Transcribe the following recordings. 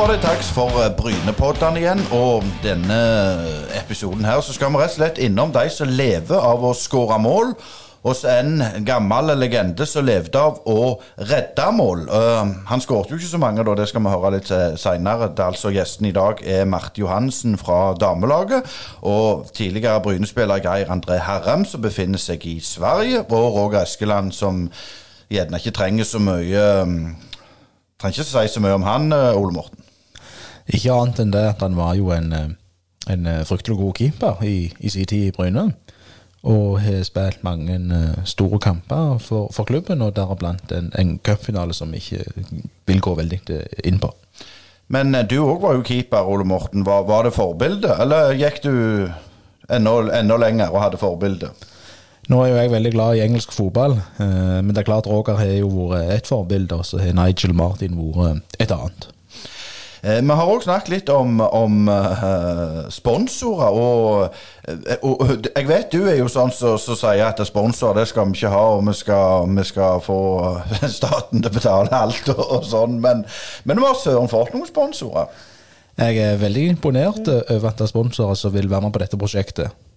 var det dags for eh, Brynepodden igjen. Og denne episoden her så skal vi rett og slett innom de som lever av å skåre mål. Hos en gammel legende som levde av å redde mål. Uh, han skåret jo ikke så mange, da, det skal vi høre litt seinere. Altså Gjesten i dag er Marte Johansen fra damelaget. Og tidligere Bryne-spiller Geir André Herrem, som befinner seg i Sverige. Og Roger Eskeland, som gjerne ikke trenger så mye um, Trenger ikke si så mye om han, Ole Morten. Ikke annet enn det at han var jo en, en fryktelig god keeper i, i sin tid i Bryne. Og har spilt mange uh, store kamper for, for klubben, og deriblant en, en cupfinale som ikke vil gå veldig inn på. Men du òg var jo keeper, Ole Morten. Var, var det forbilde, eller gikk du enda, enda lenger og hadde forbilde? Nå er jo jeg veldig glad i engelsk fotball, men det er klart Roger har jo vært et forbilde, og så har Nigel Martin vært et annet. Eh, vi har òg snakket litt om, om uh, sponsorer. Og, og, og, jeg vet du er jo sånn som så, så sier at sponsorer det skal vi ikke ha, og vi skal, vi skal få staten til å betale alt og, og sånn. Men, men vi har søren fått noen sponsorer. Jeg er veldig imponert over at det er sponsorer som vil være med på dette prosjektet.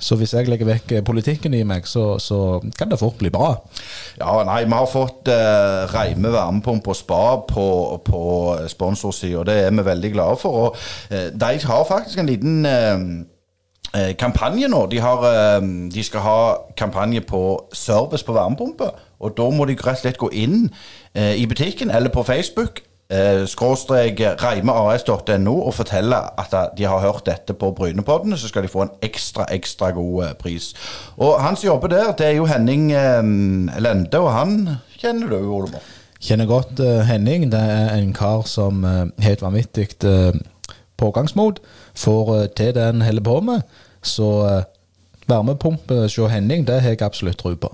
Så hvis jeg legger vekk politikken i meg, så, så kan det fort bli bra. Ja, nei, vi har fått eh, Reime varmepumpe og Spa på, på sponsorsida, det er vi veldig glade for. Og eh, de har faktisk en liten eh, eh kampanje nå. De, har, eh, de, skal ha kampanje på service på varmepumpe. Og da må de rett og slett gå inn eh, i butikken eller på Facebook eh, skråstrek reimeas.no og fortelle at de har hørt dette på Brynepodden, så skal de få en ekstra, ekstra god eh, pris. Og han som jobber der, det er jo Henning eh, Lende, og han kjenner du Ole Kjenner godt Henning. Det er en kar som helt vanvittig pågangsmot. Får til det han holder på med. Så varmepumpe hos Henning, det har jeg absolutt tro på.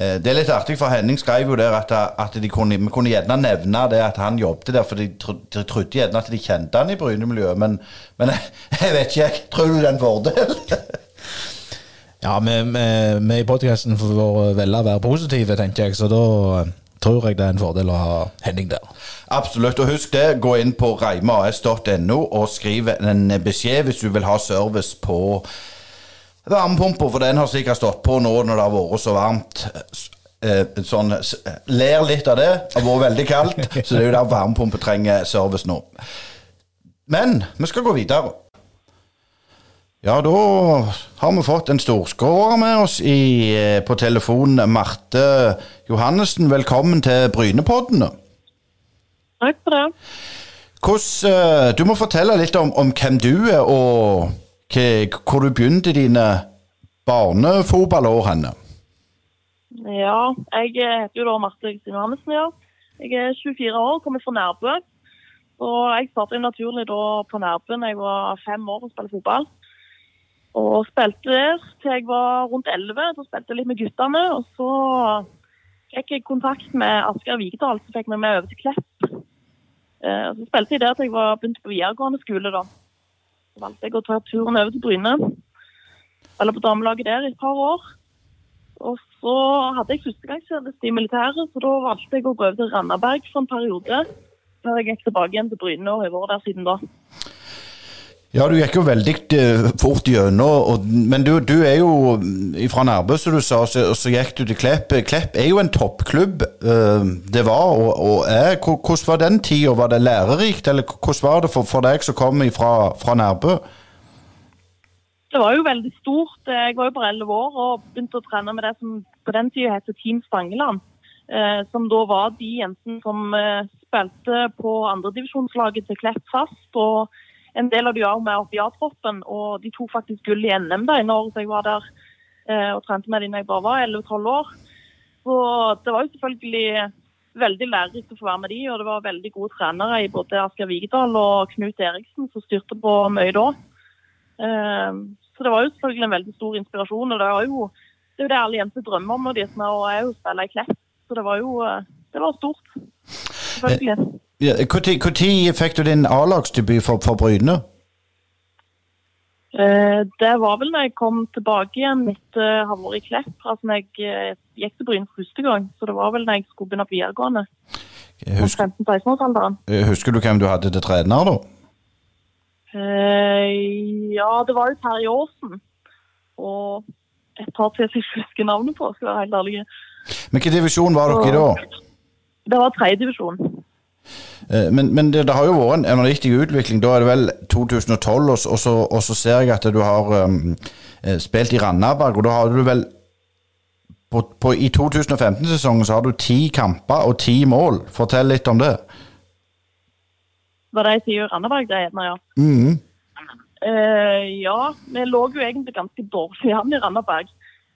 Eh, det er litt artig, for Henning skrev jo der at, at de kunne, vi kunne gjerne nevne det at han jobbet der, for de, de trodde gjerne at de kjente han i Bryne-miljøet. Men, men, jeg vet ikke, jeg tror du det er en fordel? ja, vi, i podkasten får velge å være positive, tenker jeg. Så da eh, tror jeg det er en fordel å ha Henning der. Absolutt. Og husk det, gå inn på reimeas.no og skriv en beskjed hvis du vil ha service på Varmepumpa, for den har sikkert stått på nå når det har vært så varmt. Eh, sånn, ler litt av det. Det har vært veldig kaldt, så det er jo der varmepumpe trenger service nå. Men vi skal gå videre. Ja, da har vi fått en storskårer med oss i, eh, på telefonen. Marte Johannessen, velkommen til Brynepoddene. Takk for det. Hvordan, eh, du må fortelle litt om, om hvem du er, og hvor du begynte dine barnefotballår henne? Ja, jeg heter jo da Marte Kristin Johannessen. Ja. Jeg er 24 år, kommer fra Nærbø. Og jeg startet naturlig da på Nærbø da jeg var fem år og spilte fotball. Og spilte der til jeg var rundt 11. Så spilte jeg litt med guttene. Og så fikk jeg kontakt med Asgeir Vigedal, som fikk meg med over til Klepp. Eh, så spilte jeg der til jeg var begynte på videregående skole. da valgte jeg å ta turen over til Bryne. Eller på damelaget der i et par år. Og så hadde jeg førstegangstjeneste i militæret, så da valgte jeg å gå over til Randaberg for en periode. Før jeg gikk tilbake igjen til Bryne og har vært der siden da. Ja, du gikk jo veldig uh, fort gjennom. Men du, du, er jo fra Nærbø, som du sa, så, så, gikk du til Klepp. Klepp er jo en toppklubb. Uh, det var og, og er. Hvordan var den tida? Var det lærerikt, eller hvordan var det for, for deg som kom fra, fra Nærbø? Det var jo veldig stort. Jeg var jo bare elleve år og begynte å trene med det som på den tida het Team Stangeland. Eh, som da var de jentene som eh, spilte på andredivisjonslaget til Klepp fast. og en del av de var med opp A-troppen, og de tok faktisk gull i NM da ene året jeg var der eh, og trente med dem da jeg bare var 11-12 år. Så det var jo selvfølgelig veldig lærerikt å få være med de, og det var veldig gode trenere i både Asker Vigedal og Knut Eriksen som styrte på mye da. Eh, så det var jo selvfølgelig en veldig stor inspirasjon, og det var jo det, er jo det alle jenter drømmer om når de er små, og er jo spiller i Klepp. Så det var jo eh, det var stort. Selvfølgelig. Ja, Når fikk du din A-lagsdebut for, for Bryne? Eh, det var vel når jeg kom tilbake igjen etter å ha vært i Klepp. Altså når jeg eh, gikk til Bryne første gang. Så det var vel når jeg skulle begynne på videregående. Husker, 15-16-årsalderen. husker du hvem du hadde til trener, da? Eh, ja, det var jo Terje Aasen. Og et par til jeg ikke husker navnet på, skal være helt ærlig. Men hvilken divisjon var dere i da? Det var tredjedivisjon. Eh, Men, men det, det har jo vært en, en riktig utvikling. Da er det vel 2012, og, så- og, så, og så ser jeg at du har um, spilt i Randaberg, og da har du vel på, på, I 2015-sesongen så har du ti kamper og ti mål. Fortell litt om det. Var det i Randaberg-greiene, ja. Mm. Uh, ja, vi lå jo egentlig ganske dårlig an i Randaberg.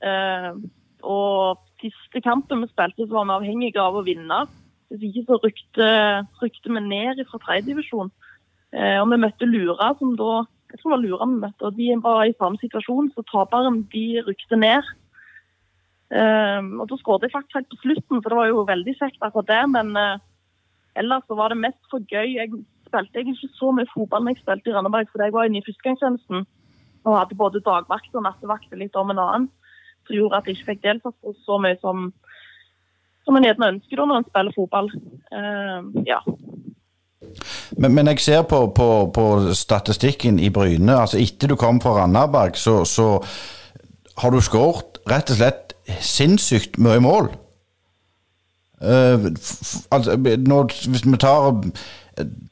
Uh, og siste kampen vi spilte, så var vi avhengige av å vinne. Ikke så rykte, vi ned fra tredjedivisjon. Eh, og vi møtte Lura, som da jeg tror det var Lura vi møtte, og de var i samme situasjon, så taperen de rykte ned. Eh, og da skåret jeg faktisk på slutten, så det var jo veldig kjekt akkurat det. Men eh, ellers så var det mest for gøy. Jeg spilte egentlig ikke så mye fotball når jeg spilte i Randaberg, fordi jeg var inne i førstegangstjenesten og hadde både dagvakt og nattevakt litt om en annen. Som gjorde at jeg ikke fikk deltatt så mye som, som en gjerne ønsker når en spiller fotball. Eh, ja. Men, men jeg ser på, på, på statistikken i Bryne. altså Etter du kom fra Randaberg, så, så har du skåret rett og slett sinnssykt mye mål. Uh, altså, nå, hvis vi tar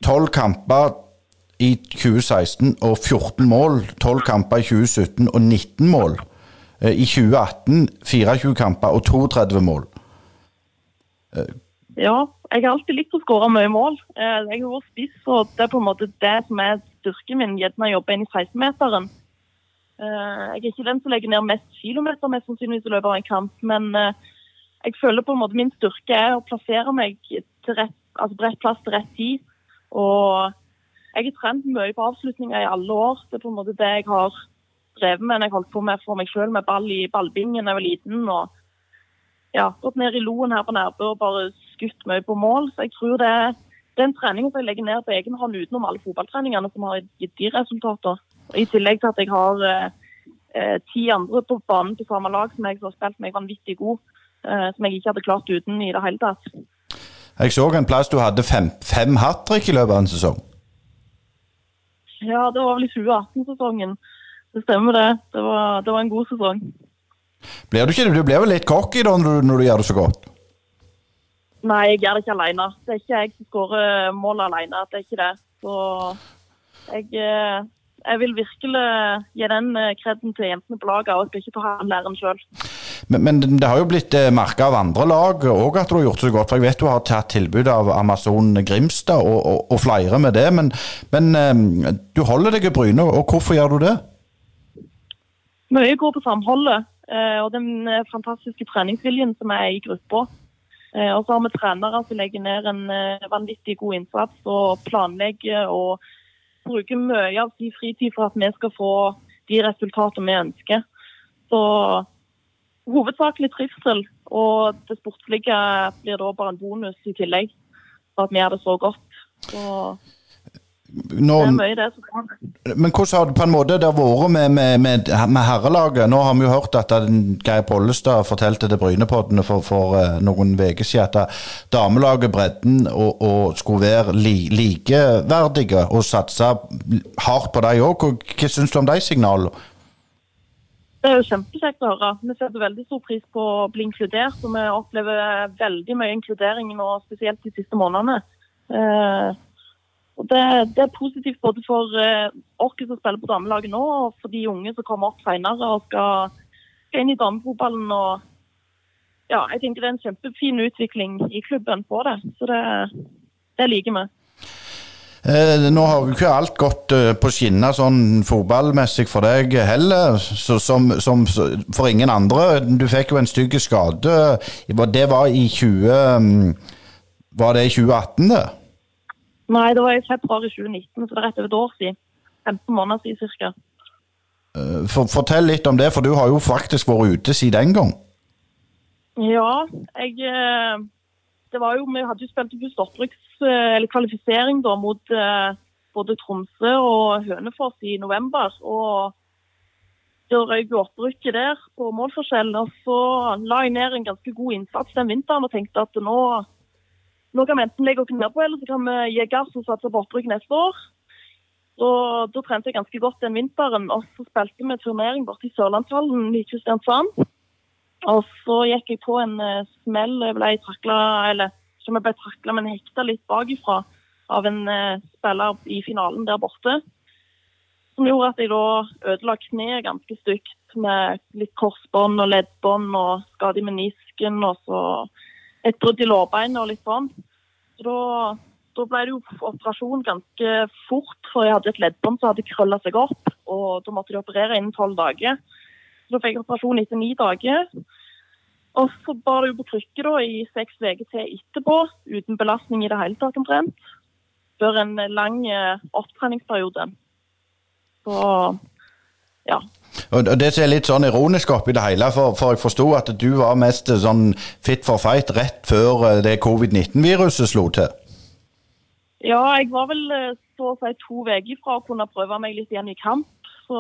tolv kamper i 2016 og 14 mål, tolv kamper i 2017 og 19 mål. Uh, I 2018 24 kamper og 32 mål. Ja. Jeg har alltid likt å skåre mye mål. Eh, jeg har vært spiss, og det er på en måte det som er styrken min. Gjerne å jobbe inn i 16-meteren. Eh, jeg er ikke den som legger ned mest kilometer mest sannsynligvis i løpet av en kamp, men eh, jeg føler på en måte min styrke er å plassere meg til rett, altså rett plass til rett tid. Og jeg har trent mye på avslutninger i alle år. Det er på en måte det jeg har drevet med når jeg holdt på med for meg sjøl med ball i ballbingen da jeg var liten. og ja, gått ned i loen her på Nærbø og bare skutt mye på mål. Så jeg tror det er den treningen som jeg legger ned på egen hånd utenom alle fotballtreningene som har gitt de resultater. I tillegg til at jeg har eh, eh, ti andre på banen på samme lag som jeg som har spilt meg vanvittig god. Eh, som jeg ikke hadde klart uten i det hele tatt. Jeg så en plass du hadde fem, fem hat trick i løpet av en sesong. Ja, det var vel i 2018-sesongen. Det stemmer det. Det var, det var en god sesong. Blir du ikke? Du blir vel litt cocky da når du, når du gjør det så godt? Nei, jeg gjør det ikke alene. Det er ikke jeg som skårer mål alene. Det er ikke det. Så jeg, eh, jeg vil virkelig gi den eh, kreden til jentene på laget, og jeg skal ikke ta den æren sjøl. Men, men det har jo blitt eh, merka av andre lag òg at du har gjort det så godt. For jeg vet du har tatt tilbud av Amazon Grimstad og, og, og flere med det. Men, men eh, du holder deg i Bryne, og hvorfor gjør du det? Mye går på samholdet eh, og den eh, fantastiske treningsviljen som er i gruppa. Eh, Og så har vi trenere som legger ned en eh, vanvittig god innsats og planlegger og bruker mye av sin fritid for at vi skal få de resultatene vi ønsker. Så hovedsakelig trivsel, og det sportslige blir da bare en bonus i tillegg. For at vi gjør det så godt. Så Nå, det mye det som kan. men hvordan har det på en måte det vært med, med, med, med herrelaget? Nå har vi jo hørt at Geir Pollestad fortalte til Brynepoddene for, for eh, noen uker siden at eh, damelaget bredden og, og skulle være li, likeverdige og satse hardt på dem òg. Hva, hva syns du om de signalene? Det er jo kjempekjekt å høre. Vi setter veldig stor pris på å bli inkludert, og vi opplever veldig mye inkludering nå, spesielt de siste månedene. Og det, det er positivt både for eh, oss som spiller på damelaget nå, og for de unge som kommer opp senere og skal, skal inn i damefotballen. Og ja, jeg tenker det er en kjempefin utvikling i klubben på det. Så det, det liker vi. Eh, nå har jo ikke alt gått eh, på skinner sånn fotballmessig for deg heller, så, som, som for ingen andre. Du fikk jo en stygg skade. Det var i 20... mm, Var det i 2018, det? Nei, det var i februar i 2019, så det er rett over et år siden. 15 måneder siden cirka. Eh, For, fortell litt om det, for du har jo faktisk vært ute siden den gang. Ja, jeg eh, Det var jo, Vi hadde jo spilt buss opprykks, eh, eller kvalifisering da, mot både Tromsø og Hønefoss i november. og Da røyk jo opprykket der på målforskjell. og Så la jeg ned en ganske god innsats den vinteren og tenkte at nå, nå kan vi enten legge oss ned på, eller så kan vi gi gass og satse på opprykk neste år. Så da trente jeg ganske godt den vinteren, og så spilte vi turnering borte i Sørlandshallen i Kristiansand. Og så gikk jeg på en uh, smell. Jeg ble trakla, eller ikke jeg ble trakla, men hekta litt bakifra av en uh, spiller i finalen der borte. Som gjorde at jeg da ødela kneet ganske stygt med litt korsbånd og leddbånd og skade i menisken og så et brudd i lårbeinet og litt sånn. Så da, da, ble det jo operasjon ganske fort, for jeg hadde et leddbånd som hadde krølla seg opp. Og da måtte de operere innen tolv dager. Så da fikk jeg operasjon etter ni dager. Og så bar det jo på krykke da i seks uker til etterpå, uten belastning i det hele tatt omtrent. Før en lang eh, opptreningsperiode. Så ja. Og Det som er litt sånn ironisk oppi det hele, for, for jeg forsto at du var mest sånn fit for fight rett før eh, det covid-19-viruset slo til? Ja, jeg var vel eh, så å si to uker fra å kunne prøve meg litt igjen i kamp. Så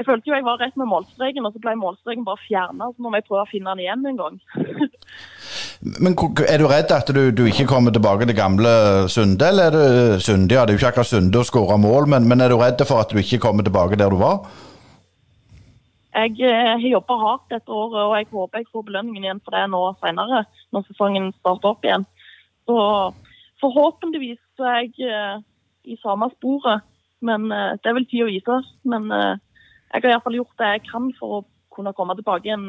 jeg følte jo jeg var rett med målstreken, og så ble målstreken bare fjerna. Så må jeg prøve å finne den igjen en gang. Men er du redd at du, du, ikke kommer tilbake til gamle Sunde, eller er det Sunde? Ja, det er jo ikke akkurat Sunde å skåre mål, men, men, er du redd for at du ikke kommer tilbake der du var? Jeg eh, har jobba hardt dette året, og jeg håper jeg får belønningen igjen for det nå senere, når sesongen starter opp igjen. Så forhåpentligvis er jeg eh, i samme sporet, men det er vel tid å vise. Men jeg har iallfall gjort det jeg kan for å kunne komme tilbake igjen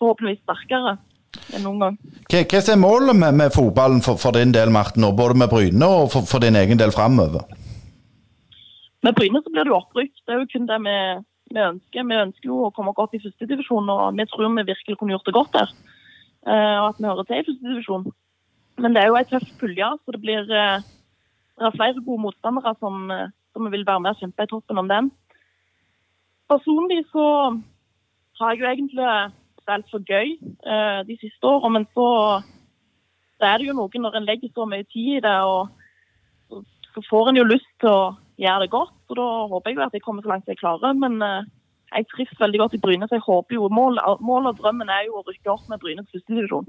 forhåpentligvis sterkere enn noen gang. Hva, hva er målet med, med fotballen for, for, din del, Marten, og både med Bryne og for, for, din egen del framover? Med Bryne så blir det jo opprykk. Det er jo kun det vi, vi ønsker. Vi ønsker jo å komme godt i førstedivisjon, og vi tror vi virkelig kunne gjort det godt der. Uh, og at vi hører til i førstedivisjon. Men det er jo ei tøff pulje, så det blir uh, det er flere gode motstandere som, uh, som vil være med og kjempe i toppen om den. Personlig så har jeg jo egentlig spilt for gøy eh, de siste årene. Men så, så, er det jo noe når en legger så mye tid i det, og så får en jo lyst til å gjøre det godt. Og Da håper jeg jo at jeg kommer så langt jeg klarer. Men eh, jeg trives veldig godt i Bryne, så jeg håper jo målet mål og drømmen er jo å rykke opp med Brynes førstedivisjon.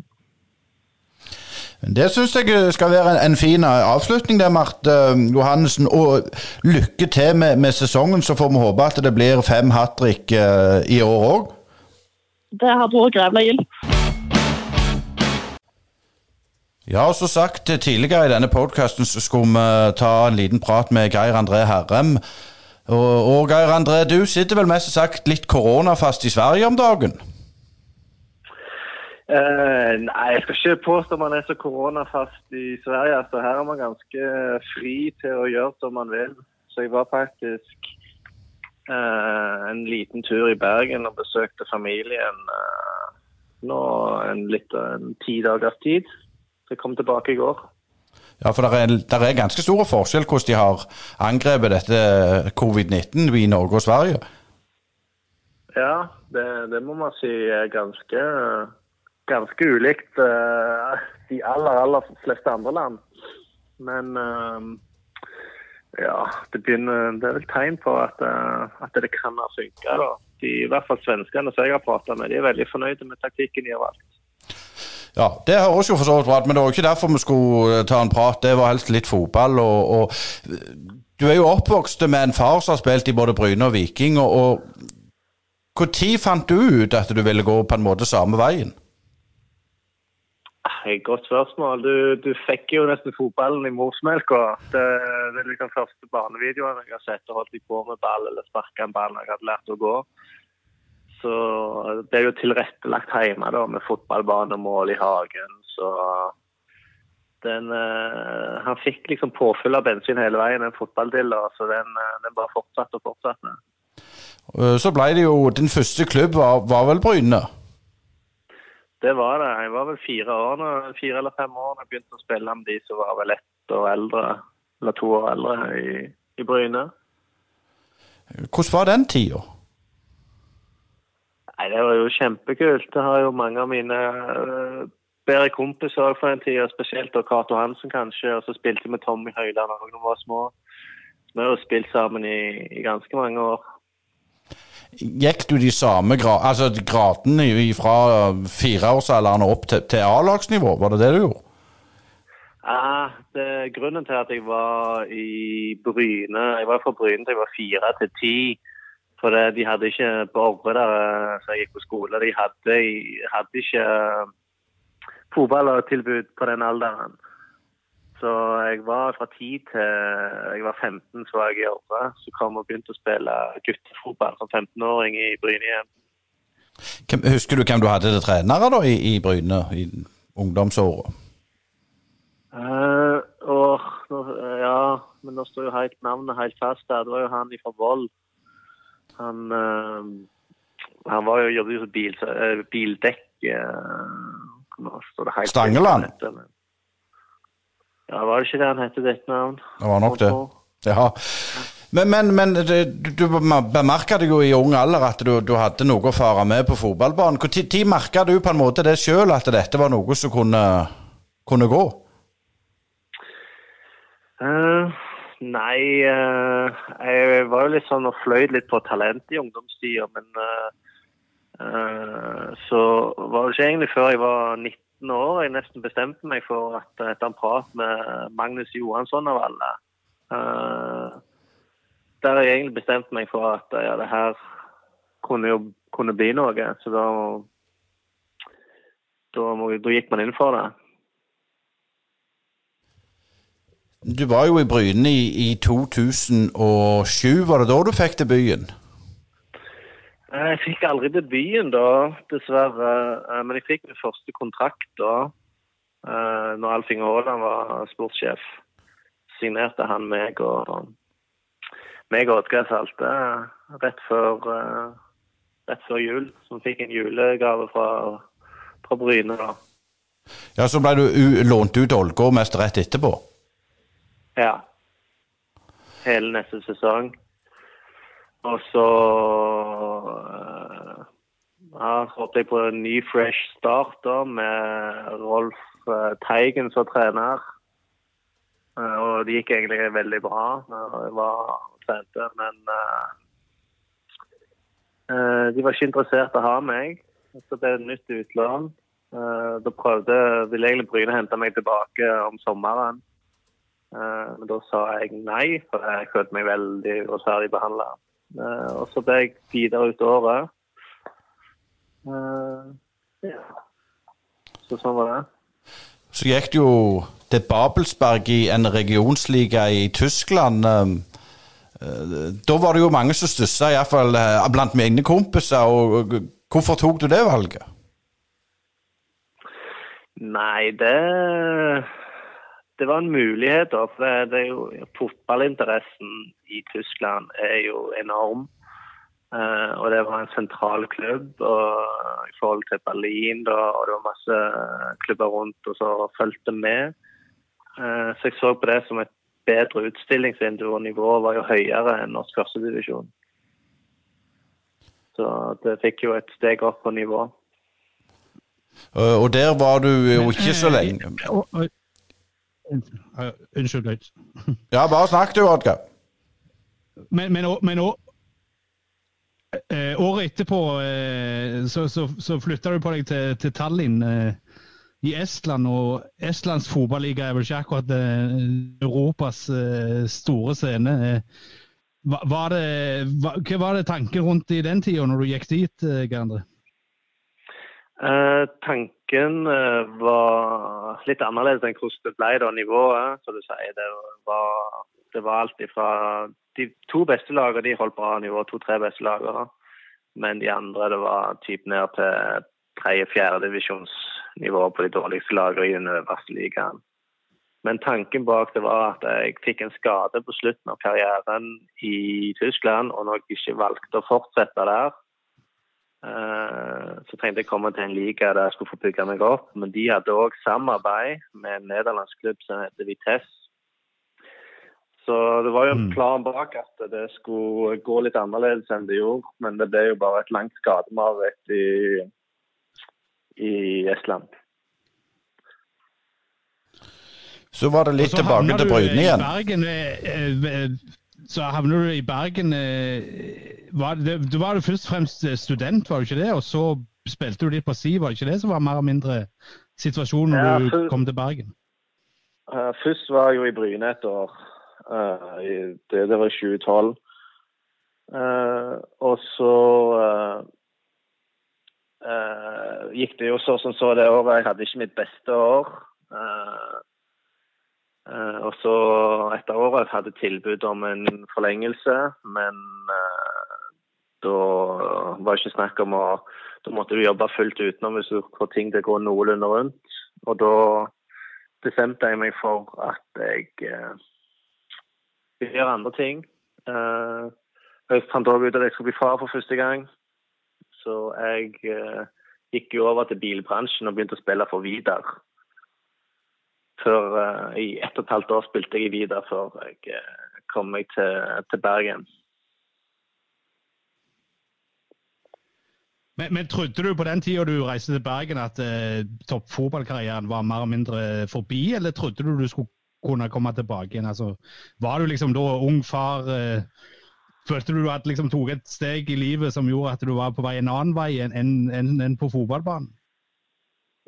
Det syns jeg skal være en, fin avslutning der, Marte Johannessen. Og lykke til med, med, sesongen, så får vi håpe at det blir fem hat trick uh, i år òg. Det hadde vært grevla gildt. Ja, og som sagt tidligere i denne podkasten skulle vi ta en liten prat med Geir André Herrem. Og, og Geir André, du sitter vel mest sagt litt koronafast i Sverige om dagen? Uh, nei, jeg skal ikke påstå man er så koronafast i Sverige. altså Her er man ganske fri til å gjøre som man vil. Så jeg var faktisk uh, en liten tur i Bergen og besøkte familien uh, nå en litt en ti dagers tid. Jeg kom tilbake i går. Ja, for det er, er, ganske store forskjell hvordan de har angrepet dette covid-19 i Norge og Sverige? Ja, det, det må man si er ganske ganske ulikt uh, de aller, aller fleste andre land. Men uh, ja, det, begynner, det er vel tegn på at, uh, at det kan ha funka. I hvert fall svenskene som jeg har prata med, de er veldig fornøyde med taktikken de har valgt. Ja, Det høres jo for så vidt bra ut, men det var ikke derfor vi skulle ta en prat. Det var helst litt fotball. og, og Du er jo oppvokst med en far som har spilt i både Bryne og Viking. og, og Når fant du ut at du ville gå på en måte samme veien? Et godt spørsmål. Du, du, fikk jo nesten fotballen i morsmelka. Det, det er liksom første barnevideoen jeg har sett og holdt på med ball eller sparka en ball jeg hadde lært å gå. Så det er jo tilrettelagt hjemme da, med fotballbane og mål i hagen. Så den, uh, han fikk liksom påfyll av bensin hele veien, den fotballdilla. Så den, uh, den, bare fortsatte og fortsatte. Så ble det jo Din første klubb var, var vel Bryne? Det var det. Jeg var vel fire år fire eller fem år da jeg begynte å spille med de som var vel ett år eldre, eller to år eldre i, i Bryne. Hvordan var den tida? Nei, Det var jo kjempekult. Det har jo mange av mine uh, bedre kompiser for tid, og spesielt da Cato Hansen kanskje. Og så spilte vi med Tommy Høiland òg da vi var små. Vi har jo spilt sammen i, i ganske mange år. Gikk du de samme gra altså gradene fra fireårsalderen opp til, til A-lagsnivå? Var det det du gjorde? Ja, det, grunnen til at jeg var i Bryne Jeg var fra Bryne til jeg var fire til ti. For de hadde ikke på Orre der eh, så jeg gikk på skole, de hadde, hadde ikke eh, fotballtilbud på den alderen. Så jeg var fra 10 til jeg var 15, så var jeg i Orre. Så kom og begynte å spille guttefotball som 15-åring i Bryne igjen. Husker du hvem du hadde til trenere da i, i Bryne i ungdomsåra? Uh, og, ja, men nå står jo helt navnet helt fast der. Det var jo han fra Vold. Han, uh, han var jo, jobbet jo som bil, uh, bildekk Stangeland? Ja, var det ikke det han het ditt navn? Det var nok det. Ja. Men, men, men du bemerka deg jo i ung alder at du, du, hadde noe å fare med på fotballbanen. Når merka du på en måte det sjøl, at dette var noe som kunne, kunne gå? Uh, nei, uh, jeg var jo litt sånn og fløy litt på talent i ungdomstida, men uh, så var det ikke egentlig før jeg var 19 år jeg nesten bestemte meg for at etter en prat med Magnus Johansson av alle der jeg egentlig bestemt meg for at ja, det her kunne jo kunne bli noe. Så da, da, da gikk man inn for det. Du var jo i Bryne i, i 2007. Var det da du fikk debuten? Jeg fikk aldri debuten da, dessverre. Eh, men jeg fikk min første kontrakt da. Eh, når Alfing Haaland var sportssjef. Signerte han meg og meg og Oddgeir Salte rett før, rett før jul. Som fikk en julegave fra, fra Bryne. da. Ja, Så ble du lånt ut Ålgård mest rett etterpå? Ja. Hele neste sesong. Og så uh, ja, håpet jeg på en ny fresh start da, med Rolf uh, Teigen som trener. Uh, og det gikk egentlig veldig bra. Jeg var trente, men uh, de var ikke interessert i å ha meg. Så ble det et nytt utlån. Uh, da prøvde ville egentlig Bryne hente meg tilbake om sommeren. Uh, men da sa jeg nei, for jeg følte meg veldig urettferdig behandla. og så ble jeg videre ut året. ja. Så sånn var det. Så gikk det jo til Babelsberg i en regionsliga i Tyskland. Da var det jo mange som stussa, iallfall eh, blant mine kompiser. og Hvorfor tok du det valget? Nei, det Det var en mulighet, da. For det, er jo, fotballinteressen i Tyskland er jo enorm. Uh, og det var en sentral klubb og, i forhold til Berlin. Da, og det var masse klubber rundt og så fulgte med. Uh, så jeg så på det som et bedre utstillingsvindu, og nivået var jo høyere enn norsk førstedivisjon. Så det fikk jo et steg opp på nivå. Og der var du jo ikke så lenge. Unnskyld, litt. Ja, bare snakk du, Oddgeir. Men, men, men eh, året etterpå eh, så, så, så flytta du på deg til, til Tallinn. Eh, i Estland, og Estlands fotballiga er vel ikke akkurat Europas store scene. Var det, hva var det tanken rundt i den tida, når du gikk dit, Gerandre? Gandre? Eh, tanken var litt annerledes enn hvordan det ble da, nivået. Så du sier, det var, det var alt ifra De to beste lagene de holdt bra nivå, to-tre beste lagene. Men de andre det var typ ned til tredje-fjerdedivisjonsnivå på de dårligste lagene i den øverste ligaen. Men tanken bak det var at jeg fikk en skade på slutten av karrieren i Tyskland, og når jeg ikke valgte å fortsette der, eh, så trengte jeg komme til en liga der jeg skulle få bygge meg opp. Men de hadde òg samarbeid med en nederlandsk klubb som heter Vitesse. Så det var jo en mm. plan bak at det skulle gå litt annerledes enn det gjorde. Men det ble jo bare et langt skademareritt i i Estland. Så var det litt tilbake til Bryne igjen. Bergen, eh, eh, så havner du i Bergen eh, var det, Du var jo først og fremst student, var du ikke det? Og så spilte du litt på si, var det ikke det som var mer og mindre situasjonen når ja, du kom til Bergen? Uh, først var jeg jo i Bryne et år. Uh, i, det, det, var i 2012. Uh, og så gikk det jo så som så det året. Jeg hadde ikke mitt beste år. Og så etter året hadde jeg tilbud om en forlengelse, men da var det ikke snakk om å Da måtte du jobbe fullt utenom hvis du får ting til å gå noenlunde rundt. Og da bestemte jeg meg for at jeg ville gjøre andre ting. Eh, jeg fant òg ut at jeg skulle bli far for første gang. Så jeg eh, gikk jo over til bilbransjen og begynte å spille for Vidar. Før, uh, I ett og et halvt år spilte jeg i Vida før jeg uh, kom meg til, til Bergen. Men, men, trodde du på den tida du reiste til Bergen at uh, toppfotballkarrieren var mer eller mindre forbi, eller trodde du du skulle kunne komme tilbake igjen? Altså, var du liksom da ung far? Uh, følte du at liksom tok et steg i livet som gjorde at du var på vei en annen vei enn en, en, en på fotballbanen?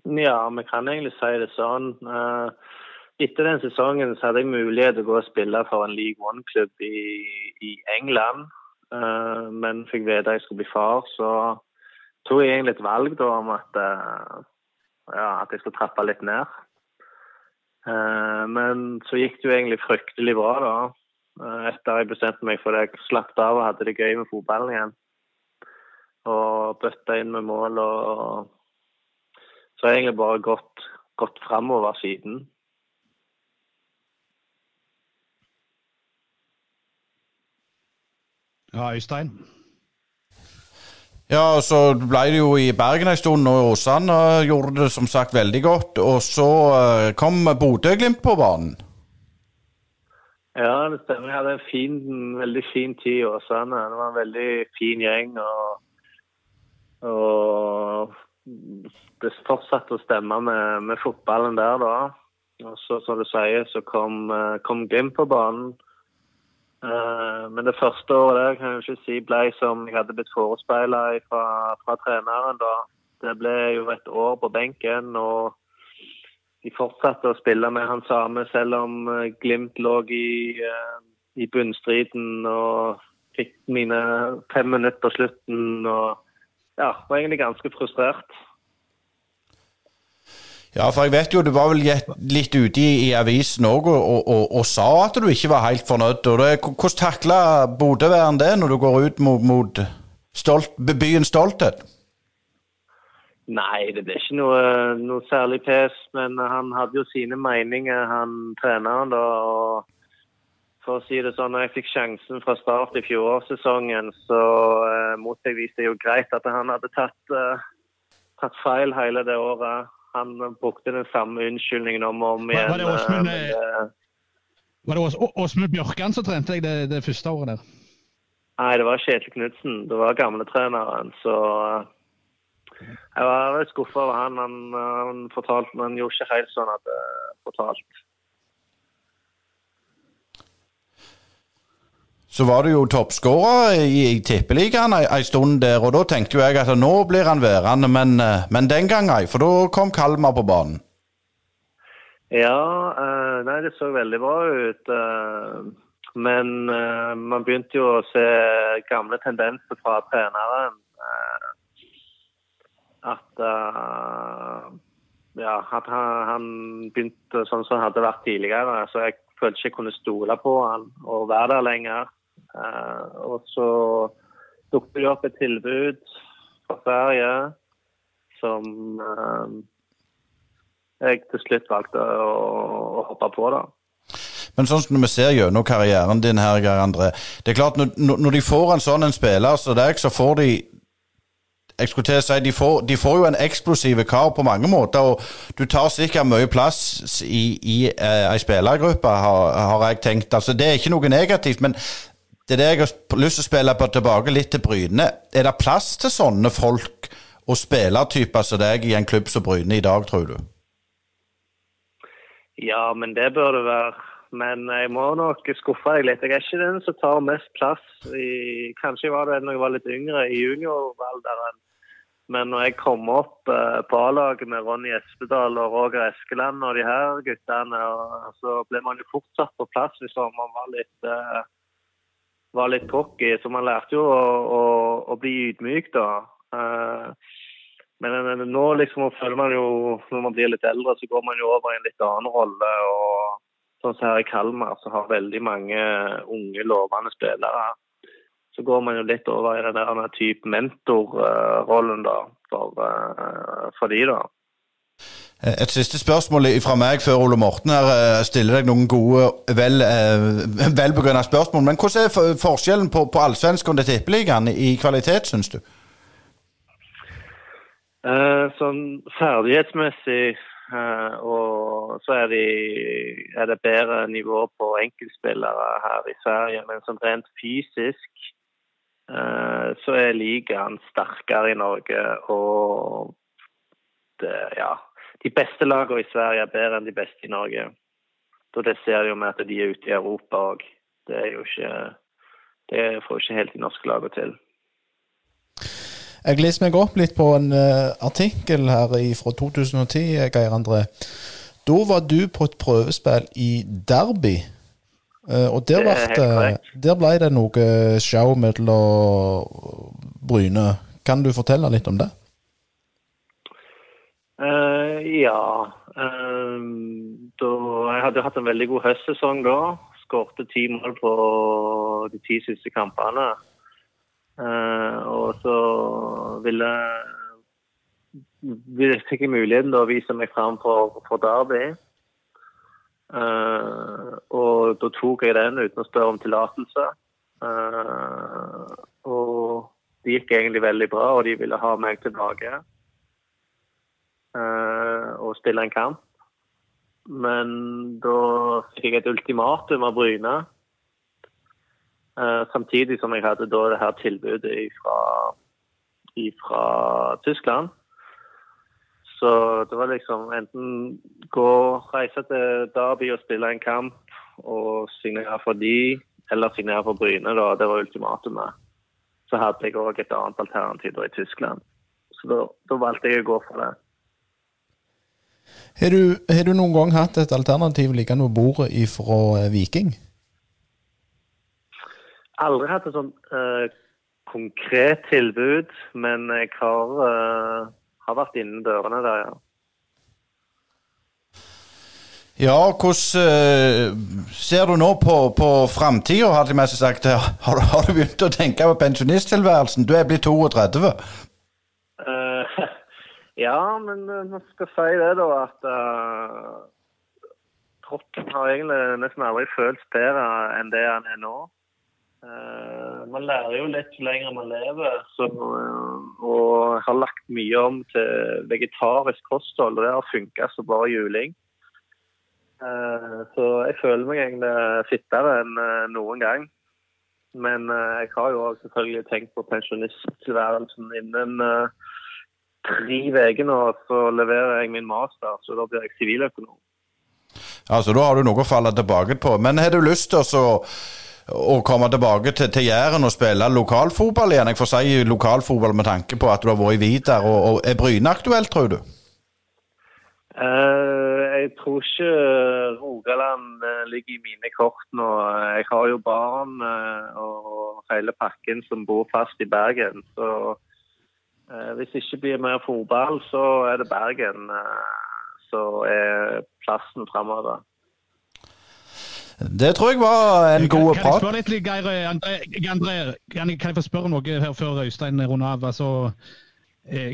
Ja, vi kan egentlig si det sånn. Uh, etter den sesongen så hadde jeg mulighet til å gå og spille for en League One-klubb i, i, England. Uh, men fikk vite jeg skulle bli far, så tok jeg egentlig et valg da, om at, uh, ja, at jeg skulle trappe litt ned. Men så gikk det jo egentlig fryktelig bra da. Etter jeg bestemte meg for det. Jeg slappet av og hadde det gøy med fotballen igjen. Og bøtta inn med mål. og Så har jeg egentlig bare gått, gått framover siden. Ja, Øystein? Ja, så ble det jo i Bergen en stund, og Åsane gjorde det som sagt veldig godt. Og så uh, kom Bodø-Glimt på banen. Ja, det stemmer. Jeg hadde en fin, veldig fin tid i Åsane. Det var en veldig fin gjeng. og, og fortsatte å stemme med, med, fotballen der da. Og så, som du sier, så kom, eh, kom Glimt på banen. Uh, men det første året der kan jeg ikke si ble som jeg hadde blitt forespeila fra, fra, treneren. da. Det ble jo et år på benken, og de fortsatte å spille med han samme selv om uh, Glimt lå i, i bunnstriden og fikk mine fem minutter på slutten. og ja, var egentlig ganske frustrert. Ja, for jeg vet jo du var vel litt ute i, i avisen òg og, og, og, og, sa at du ikke var helt fornøyd. Det, hvordan takla Bodø-væren det når du går ut mot, mot stolt, byens stolthet? Nei, det ble ikke noe, noe, særlig pes. Men han hadde jo sine meninger, han treneren. da, og for å si det sånn, når jeg fikk sjansen fra start i fjorårssesongen, så eh, viste det jo greit at han hadde tatt, eh, tatt feil hele det året. Han brukte den samme unnskyldningen om og om igjen. Var det Åsmund, eh, var det Åsmund Bjørkan som trente deg det, det, første året der? Nei, det var Kjetil Knutsen. Det var gamletreneren. Så eh, jeg var skuffa over han. Han, han, fortalte, men gjorde ikke helt sånn at jeg fortalt. Så var du jo toppskårer i, Tippeligaen en stund der, og da tenkte jo jeg at nå blir han værende, men, eh, men den gang ei, for da kom Kalmar på banen. Ja, uh, nei, det så veldig bra ut. Uh, men man begynte jo å se gamle tendenser fra treneren. at ja, at han, begynte sånn som han hadde vært tidligere. Så jeg følte ikke jeg kunne stole på han og være der lenger. Eh, og så dukket det opp et tilbud fra Sverige som eh, jeg til slutt valgte å, å hoppe på. da. Men sånn som vi ser gjennom karrieren din her, Geir André Det er klart, når, når de får en sånn en spiller som deg, så får de jeg skulle til å si, de får, de får, jo en eksplosiv kar på mange måter, og du tar sikkert mye plass i, i eh, ei spillergruppe, har, har, jeg tenkt. Altså, Det er ikke noe negativt, men det er det jeg har lyst til å spille på tilbake litt til Bryne. Er det plass til sånne folk og spillertyper som deg i en klubb som Bryne i dag, tror du? Ja, men det bør det være. Men jeg må nok skuffe deg litt. Jeg er ikke den som tar mest plass. I, kanskje var det når jeg var litt yngre, i junioralderen. Men når jeg kom opp eh, på A-laget med Ronny Espedal og Roger Eskeland og de her guttene, så ble man jo fortsatt på plass hvis man var litt eh, var litt cocky. Så man lærte jo å, å, å bli ydmyk, da. Eh, men nå liksom føler man jo, når man blir litt eldre, så går man jo over i en litt annen rolle. og Sånn som her i Kalmar, så har veldig mange unge, lovende spillere så går man jo litt over i den der type mentorrollen da, for, eh, for de da. Et siste spørsmål fra meg før Ole Morten her eh, stiller deg noen gode, vel, eh, velbegrunna spørsmål. Men hvordan er forskjellen på, på allsvensken og tippeligaen i kvalitet, syns du? sånn ferdighetsmessig og så er, de, er, det bedre nivå på enkeltspillere her i Sverige. Men sånn rent fysisk Eh, så er ligaen sterkere i Norge. Og det, ja, de beste lagene i Sverige er bedre enn de beste i Norge. Så det ser jo med at de er ute i Europa òg. Det er jo ikke Det får ikke helt de norske lagene til. Jeg leser meg opp litt på en uh, artikkel her fra 2010, Geir André. Da var du på et prøvespill i Derby Uh, og der, ble, der ble det noe show mellom Bryne. Kan du fortelle litt om det? Uh, ja. Uh, da, jeg hadde hatt en veldig god høstsesong da. Skårte ti mål på de ti siste kampene. og så ville, fikk jeg muligheten til å vise meg fram for, for Derby. Uh, og da tok jeg den uten å spørre om tillatelse. Og det gikk egentlig veldig bra, og de ville ha meg tilbake og spille en kamp. Men da fikk jeg et ultimatum av Bryne. samtidig som jeg hadde da det her tilbudet fra Tyskland. Så det var liksom enten gå, reise til Derby og spille en kamp og signere for de, eller signere for Bryne. da, Det var ultimatumet. Så hadde jeg òg et annet alternativ da i Tyskland. Så da, da, valgte jeg å gå for det. Har du, har du noen gang hatt et alternativ liggende på bordet fra eh, Viking? Aldri hatt et sånn uh, konkret tilbud, men jeg har uh, har vært innen dørene der, ja. Ja, hvordan uh, ser du nå på, på framtida, hadde jeg mest sagt. Har, har, du begynt å tenke på pensjonisttilværelsen? Du er blitt 32. Uh, ja, men vi skal si det, da, at uh, troppen har egentlig nesten aldri følt bedre enn det han er nå. Uh, man lærer jo litt jo lenger man lever, så, uh, og har lagt mye om til vegetarisk kosthold. Og det har funka som bare juling. Uh, så jeg føler meg egentlig fittere enn noen gang. Men jeg har jo selvfølgelig tenkt på pensjonisttilværelsen innen tre uker nå. Så leverer jeg min master, så da blir jeg siviløkonom. Altså, Da har du noe å falle tilbake på. Men har du lyst til å å komme tilbake til, til Jæren og spille lokalfotball igjen? Jeg får si lokalfotball med tanke på at du har vært i Vidar. Og, og Er Bryne aktuelt, tror du? Uh, jeg tror ikke Rogaland uh, ligger i mine kort nå. Jeg har jo barn uh, og hele pakken som bor fast i Bergen. Så hvis det ikke blir mer fotball, så er det Bergen som er plassen framover. Det tror jeg var en god prat. Kan jeg spørre litt, Geir André, André kan, jeg, kan, jeg, få spørre noe her før Øystein runder av? Altså, eh,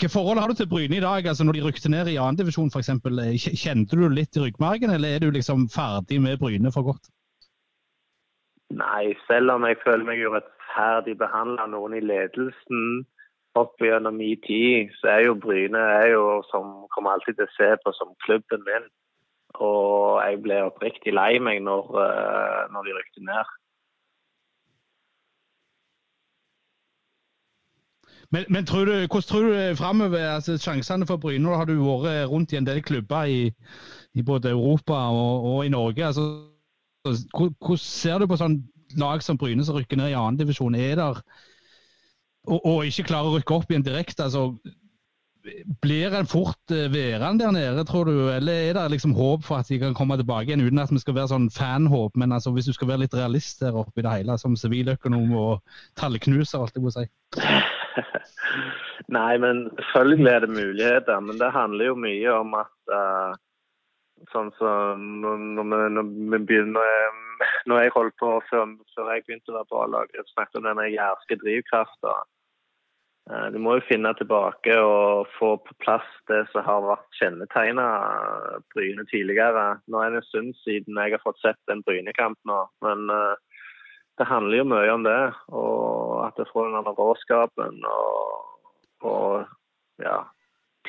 hva forhold har du til Bryne i dag, altså når de rykte ned i annendivisjon f.eks.? Eh, kjente du litt i ryggmargen, eller er du liksom ferdig med Bryne for godt? Nei, selv om jeg føler meg urettferdig behandla noen i ledelsen opp gjennom min tid, så er jo Bryne er jo som kommer alltid til å se på som klubben min. Og jeg ble oppriktig lei meg når, eh, når de rykte ned. Men, men tror du, hvordan tror du framover altså, sjansene for Bryne? Nå har du vært rundt i en del klubber i, i både Europa og, og i Norge. Altså, hvordan ser du på sånn lag som Bryne som rykker ned i annendivisjon? Er, og, og ikke klarer å rykke opp igjen direkte, altså blir en fort eh, værende der nede, tror du? Eller er det liksom håp for at de kan komme tilbake igjen, uten at vi skal være sånn fanhåp? Men altså, hvis du skal være litt realist der oppe i det hele, som siviløkonom og tallknuser, alt jeg må si? Nei, men selvfølgelig er det muligheter. Men det handler jo mye om at uh, sånn som så, når, når, når, vi begynner når jeg holdt på før, før jeg begynte å være på A-laget, snakket om denne jærske drivkrafta. Eh, du må jo finne tilbake og få på plass det som har vært kjennetegna Bryne tidligere. Nå er det en stund siden jeg har fått sett en Bryne-kamp nå, men uh, det handler jo mye om det. Og at jeg får den råskapen og, og ja,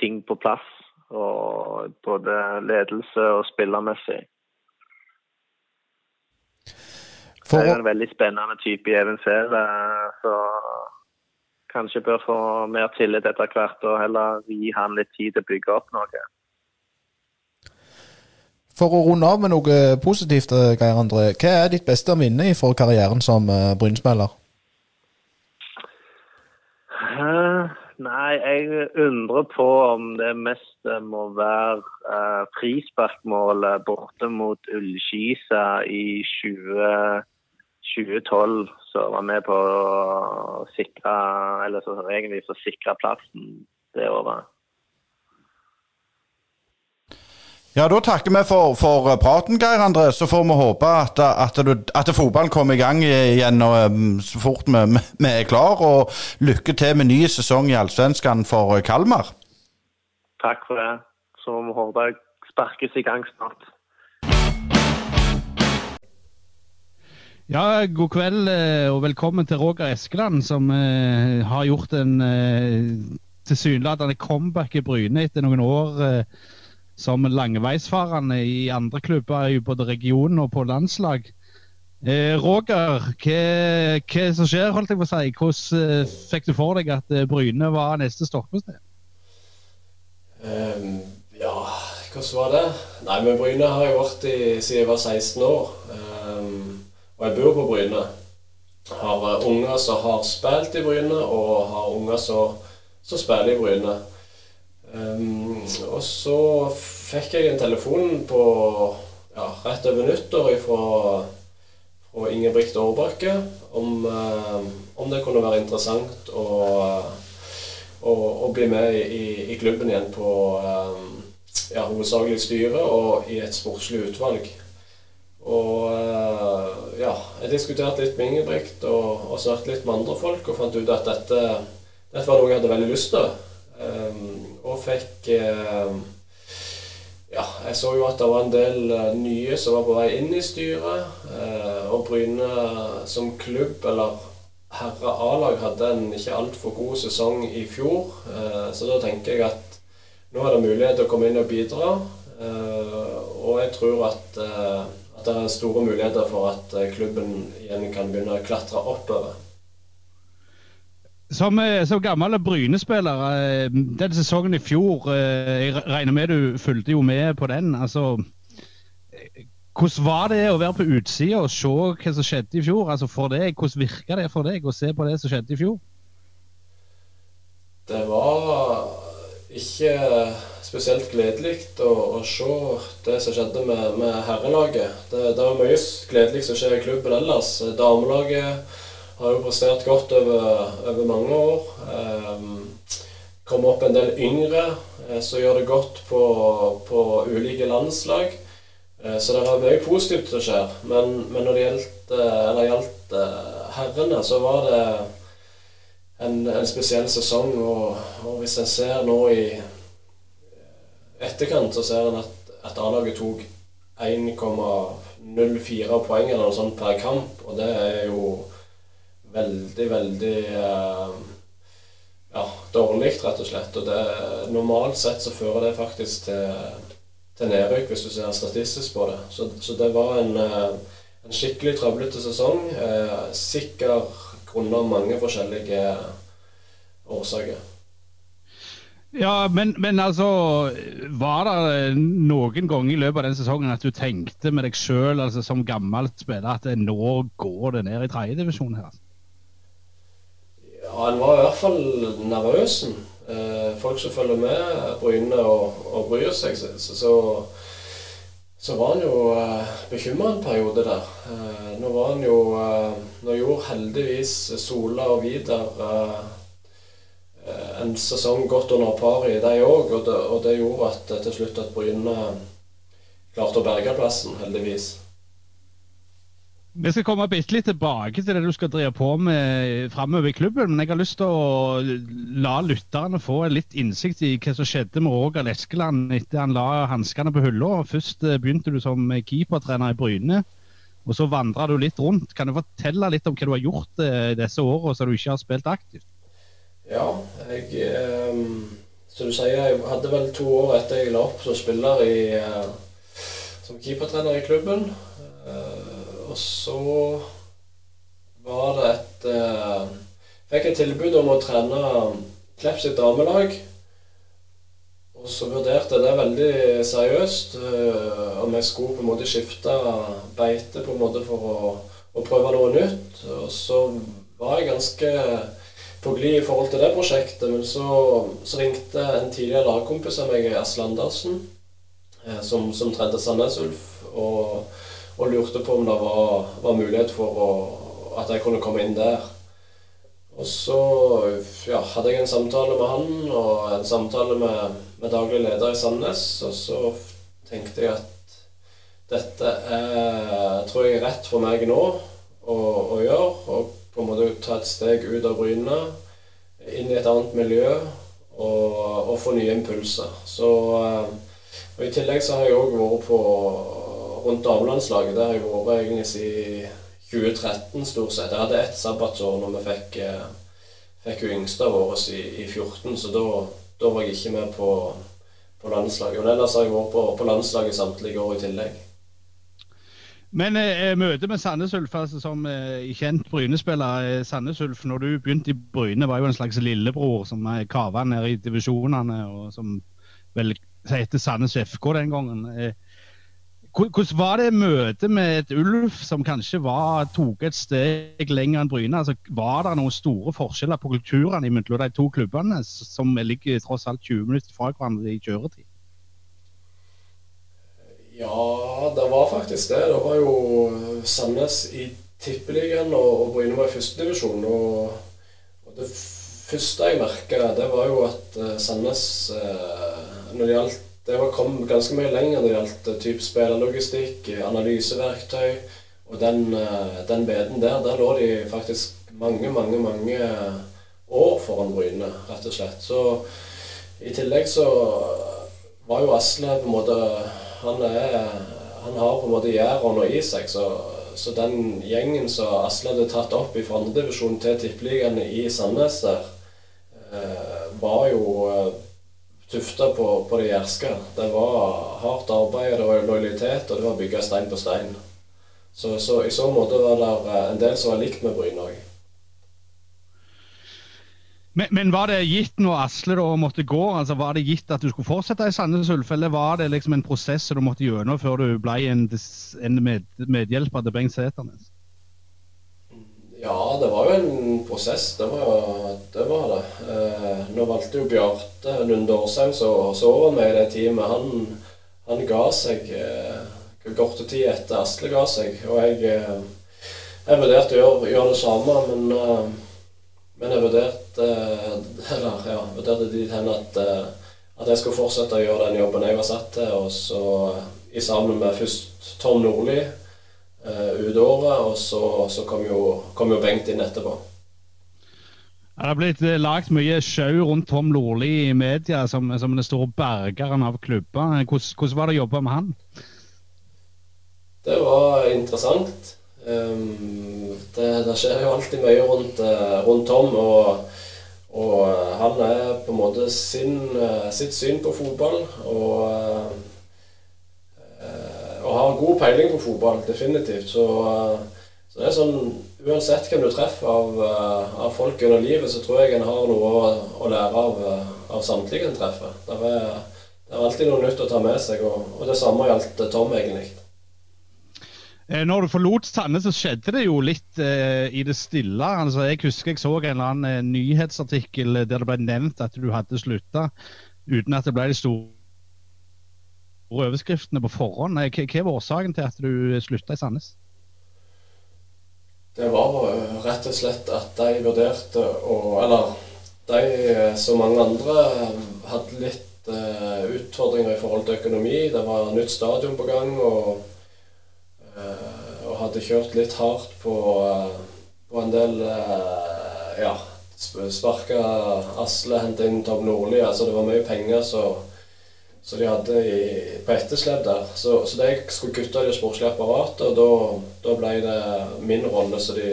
ting på plass. Og både ledelse og spillermessig. For... Det er en veldig spennende type i Even Sele, så kanskje bør få mer tillit etter hvert og heller gi han litt tid til å bygge opp noe. For å runde av med noe positivt, eh, Geir André. Hva er ditt beste minne for karrieren som brynspiller? Bryn-spiller? Uh, nei, jeg undrer på om det mest må være uh, frisparkmålet borte mot Ullskisa i 20... 2012 så var vi på å sikre Eller så egentlig så sikre plassen det året. Ja, Da takker vi for, for praten, Geir André. Så får vi håpe at, at, du, at fotballen kommer i gang igjen og, um, så fort vi, vi, er klar. Og lykke til med ny sesong i Allsvenskan for Kalmar. Takk for det. Så må vi håpe det sparkes i gang snart. Ja, god kveld eh, og velkommen til Roger Eskeland, som eh, har gjort en eh, tilsynelatende comeback i Bryne etter noen år eh, som langveisfarende i andre klubber i både regionen og på landslag. Eh, Roger, hva, hva som skjer, holdt jeg på å si? Hvordan eh, fikk du for deg at Bryne var neste stoppested? Um, ja, hvordan var det? Nei, men Bryne har jeg vært i siden jeg var 16 år. Um, og jeg bor på Bryne. Har uh, unger som har spilt i Bryne, og har unger som spiller i Bryne. Um, og så fikk jeg en telefon på ja, rett over nyttår fra, fra Ingebrigt Aarbakke om, um, om, det kunne være interessant å, å, å bli med i, i, klubben igjen på um, ja, hovedsakelig styre og i et sportslig utvalg. Og uh, ja, jeg diskuterte litt med Ingebrigt og, og snakket litt med andre folk og fant ut at dette, dette var noe jeg hadde veldig lyst til. Um, og fikk um, Ja, jeg så jo at det var en del uh, nye som var på vei inn i styret. Uh, og Bryne som klubb, eller herre A-lag, hadde en ikke altfor god sesong i fjor. Uh, så da tenker jeg at nå er det mulighet til å komme inn og bidra. og jeg tror at det er store muligheter for at eh, klubben igjen kan begynne å klatre oppover. Som, eh, som gammel Bryne-spiller, eh, den sesongen i fjor Jeg regner med du fulgte jo med på den. altså hvordan var det å være på utsida og se hva som skjedde i fjor? Altså for deg, Hvordan virka det for deg å se på det som skjedde i fjor? Det var ikke spesielt gledelig å, å, se det som skjedde med, med herrelaget. Det, det, var mye gledelig som skjer i klubben ellers. Damelaget har jo prestert godt over, over mange år. Eh, kom opp en del yngre eh, som gjør det godt på, på ulike landslag. Eh, så det er mye positivt som skjer. Men, men når det gjaldt, eh, gjaldt herrene, så var det en, en spesiell sesong. Og, og hvis en ser nå i etterkant så ser en at, at A-laget tok 1,04 poeng eller noe sånt per kamp, og det er jo veldig, veldig uh, ja, dårlig, rett og slett. Og det, normalt sett så fører det faktisk til, til nedrykk, hvis du ser statistisk på det. Så, så det var en, uh, en skikkelig trøblete sesong. Uh, sikker grunnet mange forskjellige årsaker. Ja, men, men, altså Var det noen ganger i løpet av den sesongen at du tenkte med deg sjøl altså, som gammelt spiller at nå går det ned i tredjedivisjon her? Ja, han var i hvert fall nervøs. Eh, folk som følger med Bryne og, og bryr seg, så, så, så var han jo eh, bekymra en periode der. Eh, nå var han jo eh, Nå gjorde heldigvis Sola og Vidar eh, eh, en sesong godt under paret, de òg, og, og det gjorde at til slutt at Bryne klarte å berge plassen, heldigvis. Vi skal komme bitte litt tilbake til det du skal drive på med framover i klubben. Men jeg har lyst til å la lytterne få litt innsikt i hva som skjedde med Roger Leskeland etter han la hanskene på hylla. Først eh, begynte du som keepertrener i Bryne, og så vandra du litt rundt. Kan du fortelle litt om hva du har gjort i disse årene så du ikke har spilt aktivt? Ja, jeg eh, Som du sier, jeg hadde vel to år etter jeg la opp som spiller i, eh, som keepertrener i klubben. Eh, og så var det et eh, Fikk et tilbud om å trene Klepp sitt damelag. Og så vurderte jeg det veldig seriøst eh, om jeg skulle på en måte skifte beite på en måte for å, å prøve noe nytt. Og så var jeg ganske på glid i forhold til det prosjektet, men så, så ringte en tidligere lagkompis av meg, Asle Andersen, eh, som, som trente Sandnes Ulf, og, og lurte på om det var, var mulighet for å, at jeg kunne komme inn der. Og så ja, hadde jeg en samtale med han og en samtale med, med daglig leder i Sandnes, og så tenkte jeg at dette er, tror jeg er rett for meg nå å, å gjøre. Og på en måte ta et steg ut av Bryne, inn i et annet miljø og, og få nye impulser. Så, eh, og I tillegg så har jeg òg vært på rundt damelandslaget. Der har jeg vært egentlig siden 2013 stort sett. Jeg hadde ett sabbatsår når vi fikk, eh, fikk hun yngste av våre i, i 14, så da, da var jeg ikke med på, på landslaget. Men ellers har jeg vært på, på landslaget samtlige år i tillegg. Men eh, møtet med Sandnes Ulf, altså, som eh, kjent Bryne-spiller eh, Sandnes Ulf, når du begynte i Bryne, var jo en slags lillebror som eh, kava ned i divisjonene, og som vel heter Sandnes FK den gangen. Eh, hvordan var det møtet med et Ulf som kanskje var, tok et steg lenger enn Bryne? Altså, var det noen store forskjeller på kulturene mellom de to klubbene, som ligger tross alt 20 minutter fra hverandre i kjøretid? Ja, det var faktisk det. Det var jo Sandnes i Tippeligaen og, og Bryne var i førstedivisjon. Og, og det første jeg merka, det var jo at eh, Sandnes eh, når det gjaldt det var kom ganske mye lenger når det gjaldt eh, type spillerlogistikk, eh, analyseverktøy og den, eh, den beden der. Der lå de faktisk mange, mange, mange år foran Bryne, rett og slett. Så i tillegg så var jo Asle på en måte Han, er, han har på en måte Jærånda i seg, så, så den gjengen som Asle hadde tatt opp fra andredivisjon til tippeligaen i Sandnes der, eh, var jo eh, tufta på, på det jærske. Det var hardt arbeid, det var lojalitet, og det var bygga stein på stein. Så, så i så måte var det eh, en del som var likt med Bryne òg. Men, men var det gitt når Asle da måtte gå, altså var det gitt at du skulle fortsette i Sandnes Ulf, eller var det liksom en prosess som du måtte gjennom før du ble en, en med, medhjelper til Bengt Sæternes? Ja, det var jo en prosess. Det var det. Var det. Eh, nå valgte jo Bjarte Lunde som så over meg i det teamet. Han, han ga seg eh, kort tid etter Asle ga seg. Og jeg, eh, jeg vurderte å gjøre, gjøre det samme, men, eh, men jeg vurderte eh, Eller ja, vurderte dit hen at, eh, at jeg skulle fortsette å gjøre den jobben jeg var satt til. Og så i sammen med først Tom Nordli eh, ut året, og så, så kom, jo, kom jo Bengt inn etterpå. Det har blitt lagt mye sjau rundt Tom Lorli i media som, som den store bergeren av klubber. Hvordan, hvordan var det å jobbe med han? Det var interessant. Um, det, det skjer jo alltid mye rundt, rundt Tom, og, og eh, han er på en måte sin, eh, sitt syn på fotball. Og, eh, og har god peiling på fotball, definitivt. Så, så det er sånn Uansett hvem du treffer av, av folk under livet, så tror jeg en har noe å, å lære av, av samtlige en treffer. Det er, det er alltid noe nytt å ta med seg, og, og det samme gjaldt Tom, egentlig. Eh, når du forlot Sandnes, så skjedde det jo litt eh, i det stille. Altså, jeg husker jeg så en eller annen eh, nyhetsartikkel der det ble nevnt at du hadde slutta, uten at det ble de store overskriftene på forhånd. Eh, Hva hva var årsaken til at du slutta i Sandnes? Det var eh, rett og slett at de vurderte å Eller de, eh, som mange andre, eh, hadde litt eh, utfordringer i forhold til økonomi. Det var nytt stadion på gang, og, eh, og hadde kjørt litt hardt på, eh, på en del eh, Ja, sp- sparka Asle, henta inn Tom Nordli. Altså det var mye penger så de hadde i, på etterslep der. Så, så jeg skulle kutte i det sportslige apparatet, og da, da ble det min rolle så de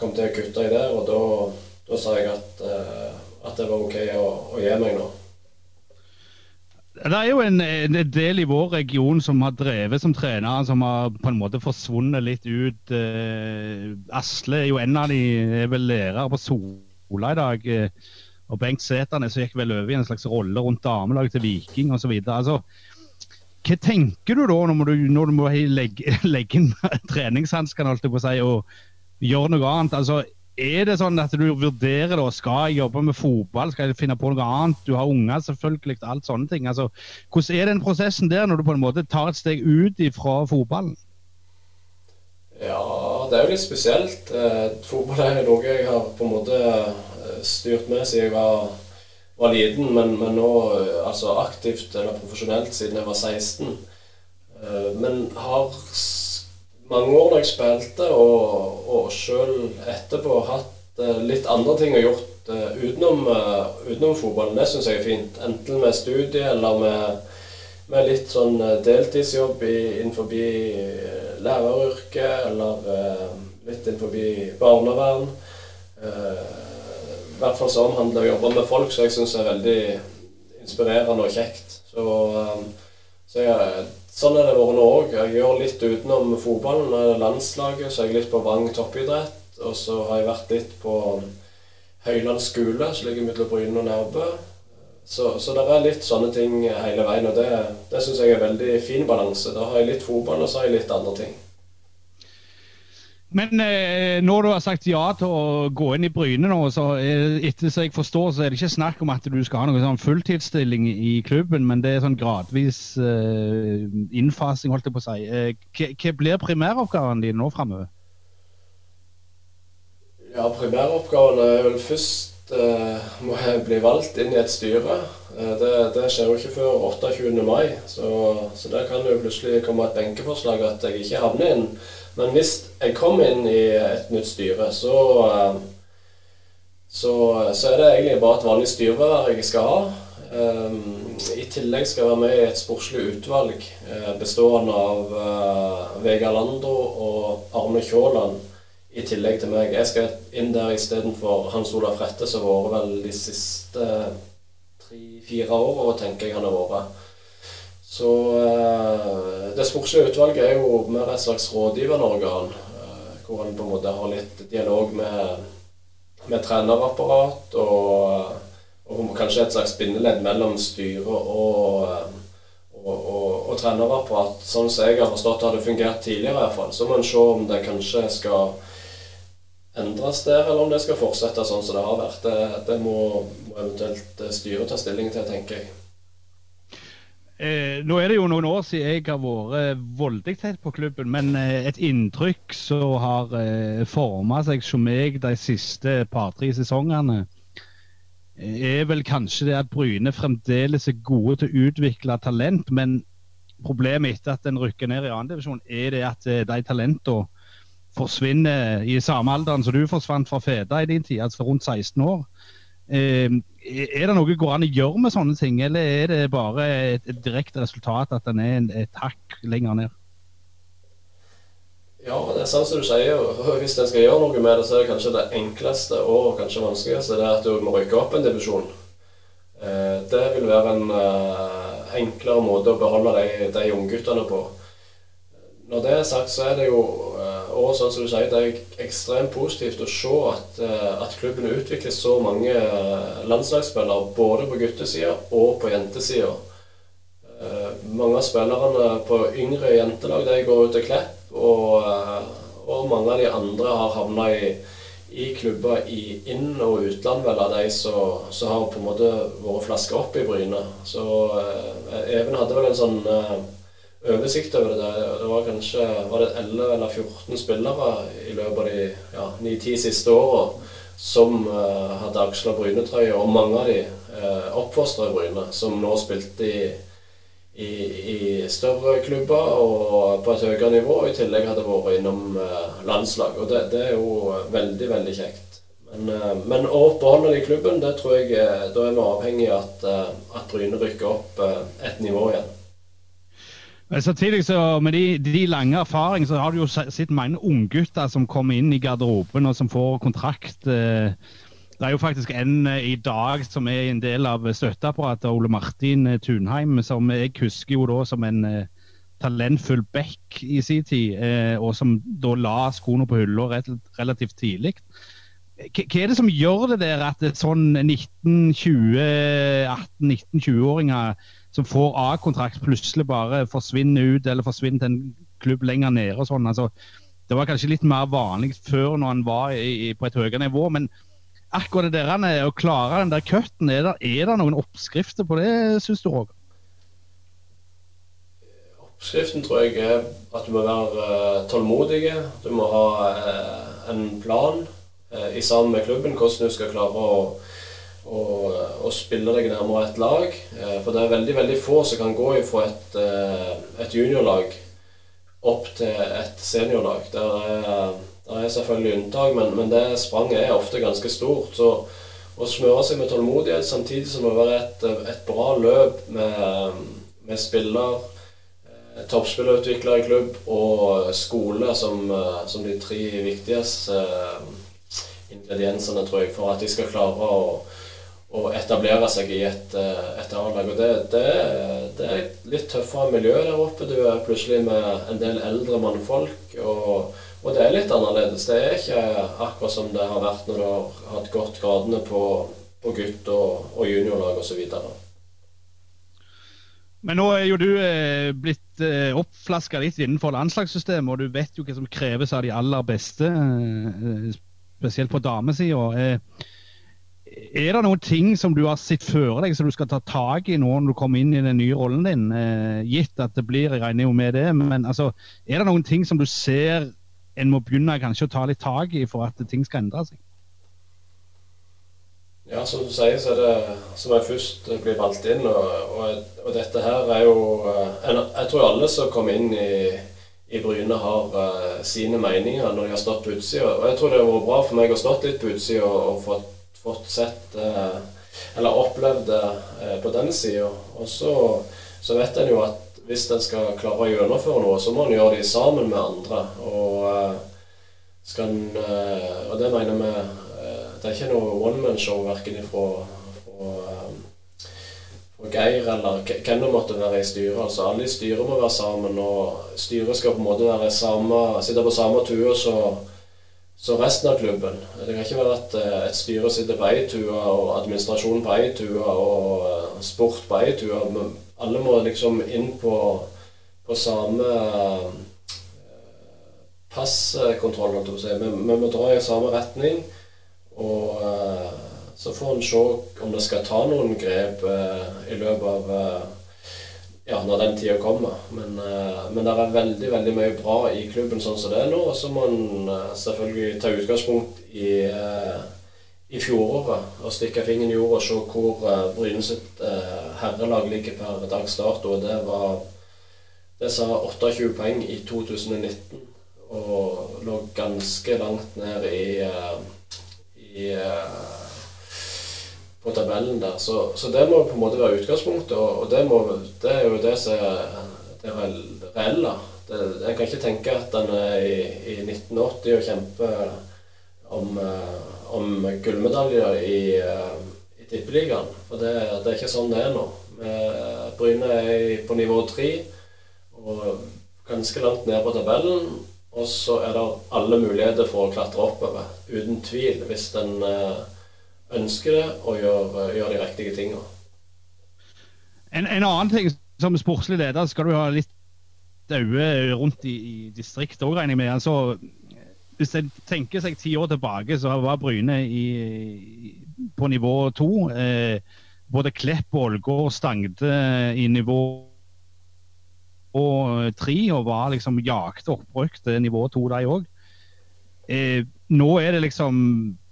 kom til å kutte i der. Og da, da sa jeg at, eh, at det var OK å, å gi meg nå. Det er jo en, en del i vår region som har drevet som trenere, som har på en måte forsvunnet litt ut. Eh, Asle er jo en av de, er vel lærer på Sola i dag. Eh, og Bengt Sæternes gikk vel over i en slags rolle rundt damelaget til Viking osv. Altså, hva tenker du da når du, når du må legge, legge inn treningshanskene og gjøre noe annet? Altså, er det sånn at du vurderer da, skal jeg jobbe med fotball, skal jeg finne på noe annet? Du har unger, selvfølgelig, alt sånne ting. Altså, hvordan er den prosessen der, når du på en måte tar et steg ut fra fotballen? Ja, det er jo litt spesielt. Eh, fotball er noe jeg har på en måte eh, styrt med siden jeg var, var liten, men, men nå eh, altså aktivt eller profesjonelt siden jeg var 16. Eh, men har mange år da jeg spilte, og, og sjøl etterpå hatt eh, litt andre ting å gjort eh, utenom, eh, utenom fotballen. Det syns jeg er fint. Enten med studie eller med med litt sånn deltidsjobb i, innenfor læreryrket, eller litt innenfor barnevern. I hvert fall så omhandler det å jobbe med folk, så jeg syns er veldig inspirerende og kjekt. Så, så jeg, sånn er det vært nå òg. Jeg gjør litt utenom fotballen. er det landslaget, så er jeg litt på Vang toppidrett. Og så har jeg vært litt på Høyland skole, som ligger mellom Bryne og Nærbø. Så, så det er litt sånne ting hele veien, og det, det syns jeg er veldig fin balanse. Da har jeg litt fotball, og så har jeg litt andre ting. Men eh, når du har sagt ja til å gå inn i Bryne nå, så eh, etter så jeg forstår, så er det ikke snakk om at du skal ha noen sånn fulltidsstilling i klubben, men det er sånn gradvis eh, innfasing, holdt jeg på å si. Eh, hva blir primæroppgaven din nå framover? Ja, primæroppgaven er vel først eh, må jeg bli valgt inn i et styre. Eh, det, det skjer jo ikke før 28. mai, så, så der kan det jo plutselig komme et benkeforslag at jeg ikke havner inn. Men hvis jeg kommer inn i et nytt styre, så, så, så er det egentlig bare et vanlig styreverv jeg skal ha. Eh, I tillegg skal jeg være med i et sportslig utvalg eh, bestående av Vegard Landro og Arne Kjåland i tillegg til meg. Jeg skal inn der istedenfor Hans Olav Rette, som har vært vel de siste tre-fire åra, tenker jeg han har vært. Så eh, det sportslige utvalget er jo mer et slags rådgivende organ, eh, hvor en på en måte har litt dialog med, med trenerapparat og, og kanskje et slags bindeledd mellom styret og, og, og, og trenerapparat. Sånn som jeg har forstått det hadde fungert tidligere i hvert fall. Så må en se om det kanskje skal endres der, eller om det skal fortsette sånn som det har vært. Det, det må, må eventuelt styret ta stilling til, tenker jeg. Eh, nå er det jo noen år siden jeg har vært voldelig tett på klubben, men eh, et inntrykk som har eh, forma seg hos meg de siste par-tre sesongene, eh, er vel kanskje det at Bryne fremdeles er gode til å utvikle talent, men problemet etter at en rykker ned i andredivisjon, er det at eh, de talentene forsvinner i samme alderen som du forsvant fra Feda i din tid, altså rundt 16 år. Eh, er det noe går an å gjøre med sånne ting, eller er det bare et, et direkte resultat at den er en, et hakk lenger ned? Ja, det er sant som du sier. Hvis en skal gjøre noe med det, så er det kanskje det enkleste og kanskje vanskeligste det er at du må rykke opp en divisjon. Eh, Det vil være en eh, enklere måte å beholde de, de ungguttene på. Når det er sagt, så er det jo eh, og sånn som du sier, det er ekstremt positivt å se at, eh, at klubben utvikler så mange eh, landslagsspillere både på guttesida og på jentesida. Eh, Mange av spillerne på yngre jentelag de går ut til Klepp Og, og mange av de andre har havna i, i klubber i inn- og utland, vel, av de som har på en måte vært flaska opp i Bryne. Så Even hadde vel en sånn oversikt over det. Det var kanskje var det 11 eller 14 spillere i løpet av de ja, 9-10 siste åra som uh, hadde aksla Bryne-trøye, og mange av de uh, oppfostra i Bryne, som nå spilte i, i, i, større klubber og på et høyere nivå, og i tillegg hadde vært innom eh, landslag. Og det, det, er jo veldig, veldig kjekt. Men, men å beholde det i klubben, det tror jeg da er vi avhengig av at, at Bryne rykker opp et nivå igjen. Men samtidig så Med de, de lange erfaringene så har du jo sett mange unggutter som kommer inn i garderoben og som får kontrakt. Eh, det er jo faktisk en eh, i dag som er en del av støtteapparatet, Ole Martin eh, Tunheim, som jeg husker jo da som en talentfull back i sin tid, og som da la skoene på hylla relativt tidlig. Hva er det som gjør det der at sånn 19-20, 18-19-20-åringer som får A-kontrakt, plutselig bare forsvinner ut eller forsvinner til en klubb lenger nede. og sånn. Altså, det var kanskje litt mer vanlig før når han var i, på et høyere nivå. Men akkurat det der å klare den der cutten, er, er, det noen oppskrifter på det, syns du Roger? Oppskriften tror jeg er at du må være uh, tålmodig. Du må ha uh, en plan uh, i sammen med klubben hvordan du skal klare å og, og spille deg nærmere et lag. Eh, for det er veldig veldig få som kan gå fra et, eh, et juniorlag opp til et seniorlag. Der er, der er selvfølgelig unntak, men, men, det spranget er ofte ganske stort. Så å smøre seg med tålmodighet samtidig som må være et, et bra løp med, med spiller, eh, toppspillerutvikler i klubb og skole som, som de tre viktigste ingrediensene, tror jeg, for at de skal klare å å etablere seg i et, eh, et A-lag. Og det, det, det, er et litt tøffere miljø der oppe. Du er plutselig med en del eldre mannfolk. Og, og, det er litt annerledes. Det er ikke akkurat som det har vært når du har hatt gått gradene på, på gutt- og, og juniorlag osv. Men nå er jo du eh, blitt eh, oppflaska litt innenfor landslagssystemet, og du vet jo hva som kreves av de aller beste, spesielt på damesida. Eh, er det noen ting som du har sett før deg som du skal ta tak i nå når du kommer inn i den nye rollen din? Eh, gitt at det blir, jeg regner jo med det, men altså, er det noen ting som du ser en må begynne kanskje å ta litt tak i for at ting skal endre seg? Ja, som du sier, så er det som jeg først blir valgt inn. Og, og, og dette her er jo eh, Jeg tror alle som kommer inn i, i Bryne, har uh, sine meninger når de har stått på utsida. Og jeg tror det har vært bra for meg å stått litt på utsida og, og fått fått sett eh, eller opplevd det eh, på den sida. Og så, så vet en jo at hvis en skal klare å gjennomføre noe, så må en gjøre det sammen med andre. Og, eh, skal en, og det mener vi Det er ikke noe one man-show verken ifra, fra Geir eller hvem det måtte være i styret. Altså Alle i styret må være sammen, og styret skal på en måte være samme, sitte på samme tue. så så resten av klubben. Det kan ikke være at eh, et styre sitter på ei tue, og administrasjonen på ei tue, og eh, sport på ei tue. Alle må liksom inn på, på samme eh, passkontroll, holdt jeg på å si. Vi, vi må dra i samme retning. Og så får en se om det skal ta noen grep i løpet av ja, når den tida kommer. Men, uh, men det er veldig veldig mye bra i klubben sånn som det er nå. Og så må en uh, selvfølgelig ta utgangspunkt i, uh, i fjoråret og stikke fingeren i jorda og se hvor Bryne sitt herrelag ligger per dags dato. Det var det sa 28 poeng i 2019 og lå ganske langt ned i, i på tabellen der. Så, så, det må på en måte være utgangspunktet, og, det, må, det, er jo det som er det reelle. Det, jeg kan ikke tenke at en er i, i 1980 og kjemper om, eh, om gullmedaljer i, eh, i Tippeligaen. For det, det, er ikke sånn det er nå. Bryne er på nivå tre og ganske langt ned på tabellen. Og så er det alle muligheter for å klatre oppover, uten tvil, hvis den eh, ønsker det og gjør, gjør de riktige tingene. En, en, annen ting som sportslig leder skal du ha litt daue rundt i, i distriktet òg, regner jeg med. Altså, hvis en tenker seg ti år tilbake, så var Bryne i, på nivå to. Eh, både Klepp, Ålgård, Stangde i nivå tre, og var liksom jakte opprykk til nivå to, de òg. Eh, nå er det liksom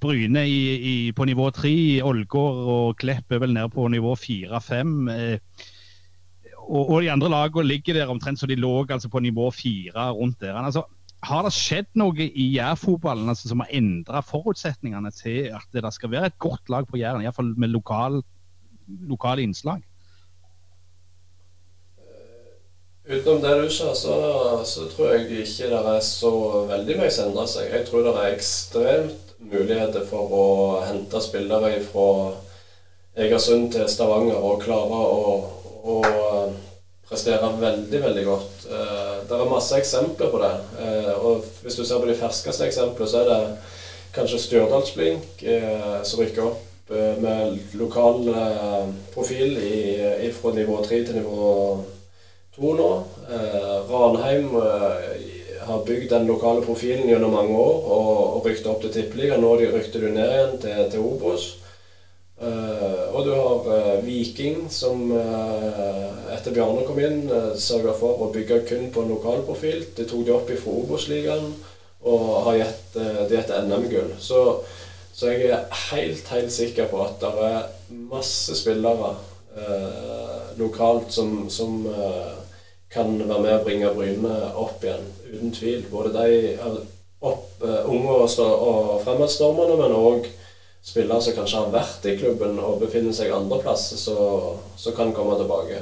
Bryne i, i, på nivå tre, Ålgård og Klepp er vel nede på nivå fire-fem. Eh, og, og, de andre lagene ligger der omtrent så de lå altså på nivå fire rundt der. Altså, har det skjedd noe i jærfotballen altså, som har endra forutsetningene til at det skal være et godt lag på Jæren, iallfall med lokal, lokale innslag? Utenom det du sa, så, så, tror jeg ikke det er så veldig mye som endrer seg. Jeg tror det er ekstremt muligheter for å hente spillere fra Egersund til Stavanger og klare å, å prestere veldig, veldig godt. Eh, det er masse eksempler på det. Eh, og hvis du ser på de ferskeste eksemplene, så er det kanskje Stjørdalsblink eh, som rykker opp med lokal profil i, fra nivå 3 til nivå 2 nå. Ranheim har bygd den lokale profilen gjennom mange år og, og rykket opp til Tippeligaen. Nå rykter du ned igjen til, til Obos. Uh, og du har uh, Viking, som uh, etter Bjarne kom inn, uh, sørga for å bygge kun på en lokalprofil. De tok det opp i Obos-ligaen og har gitt det et NM-gull. Så, så, jeg er helt, helt sikker på at det er masse spillere lokalt som, som kan være med å bringe Bryne opp igjen, uten tvil. Både de opp, unge og, fremadstormende, men òg spillere som kanskje har vært i klubben og befinner seg andreplass, så, så kan komme tilbake.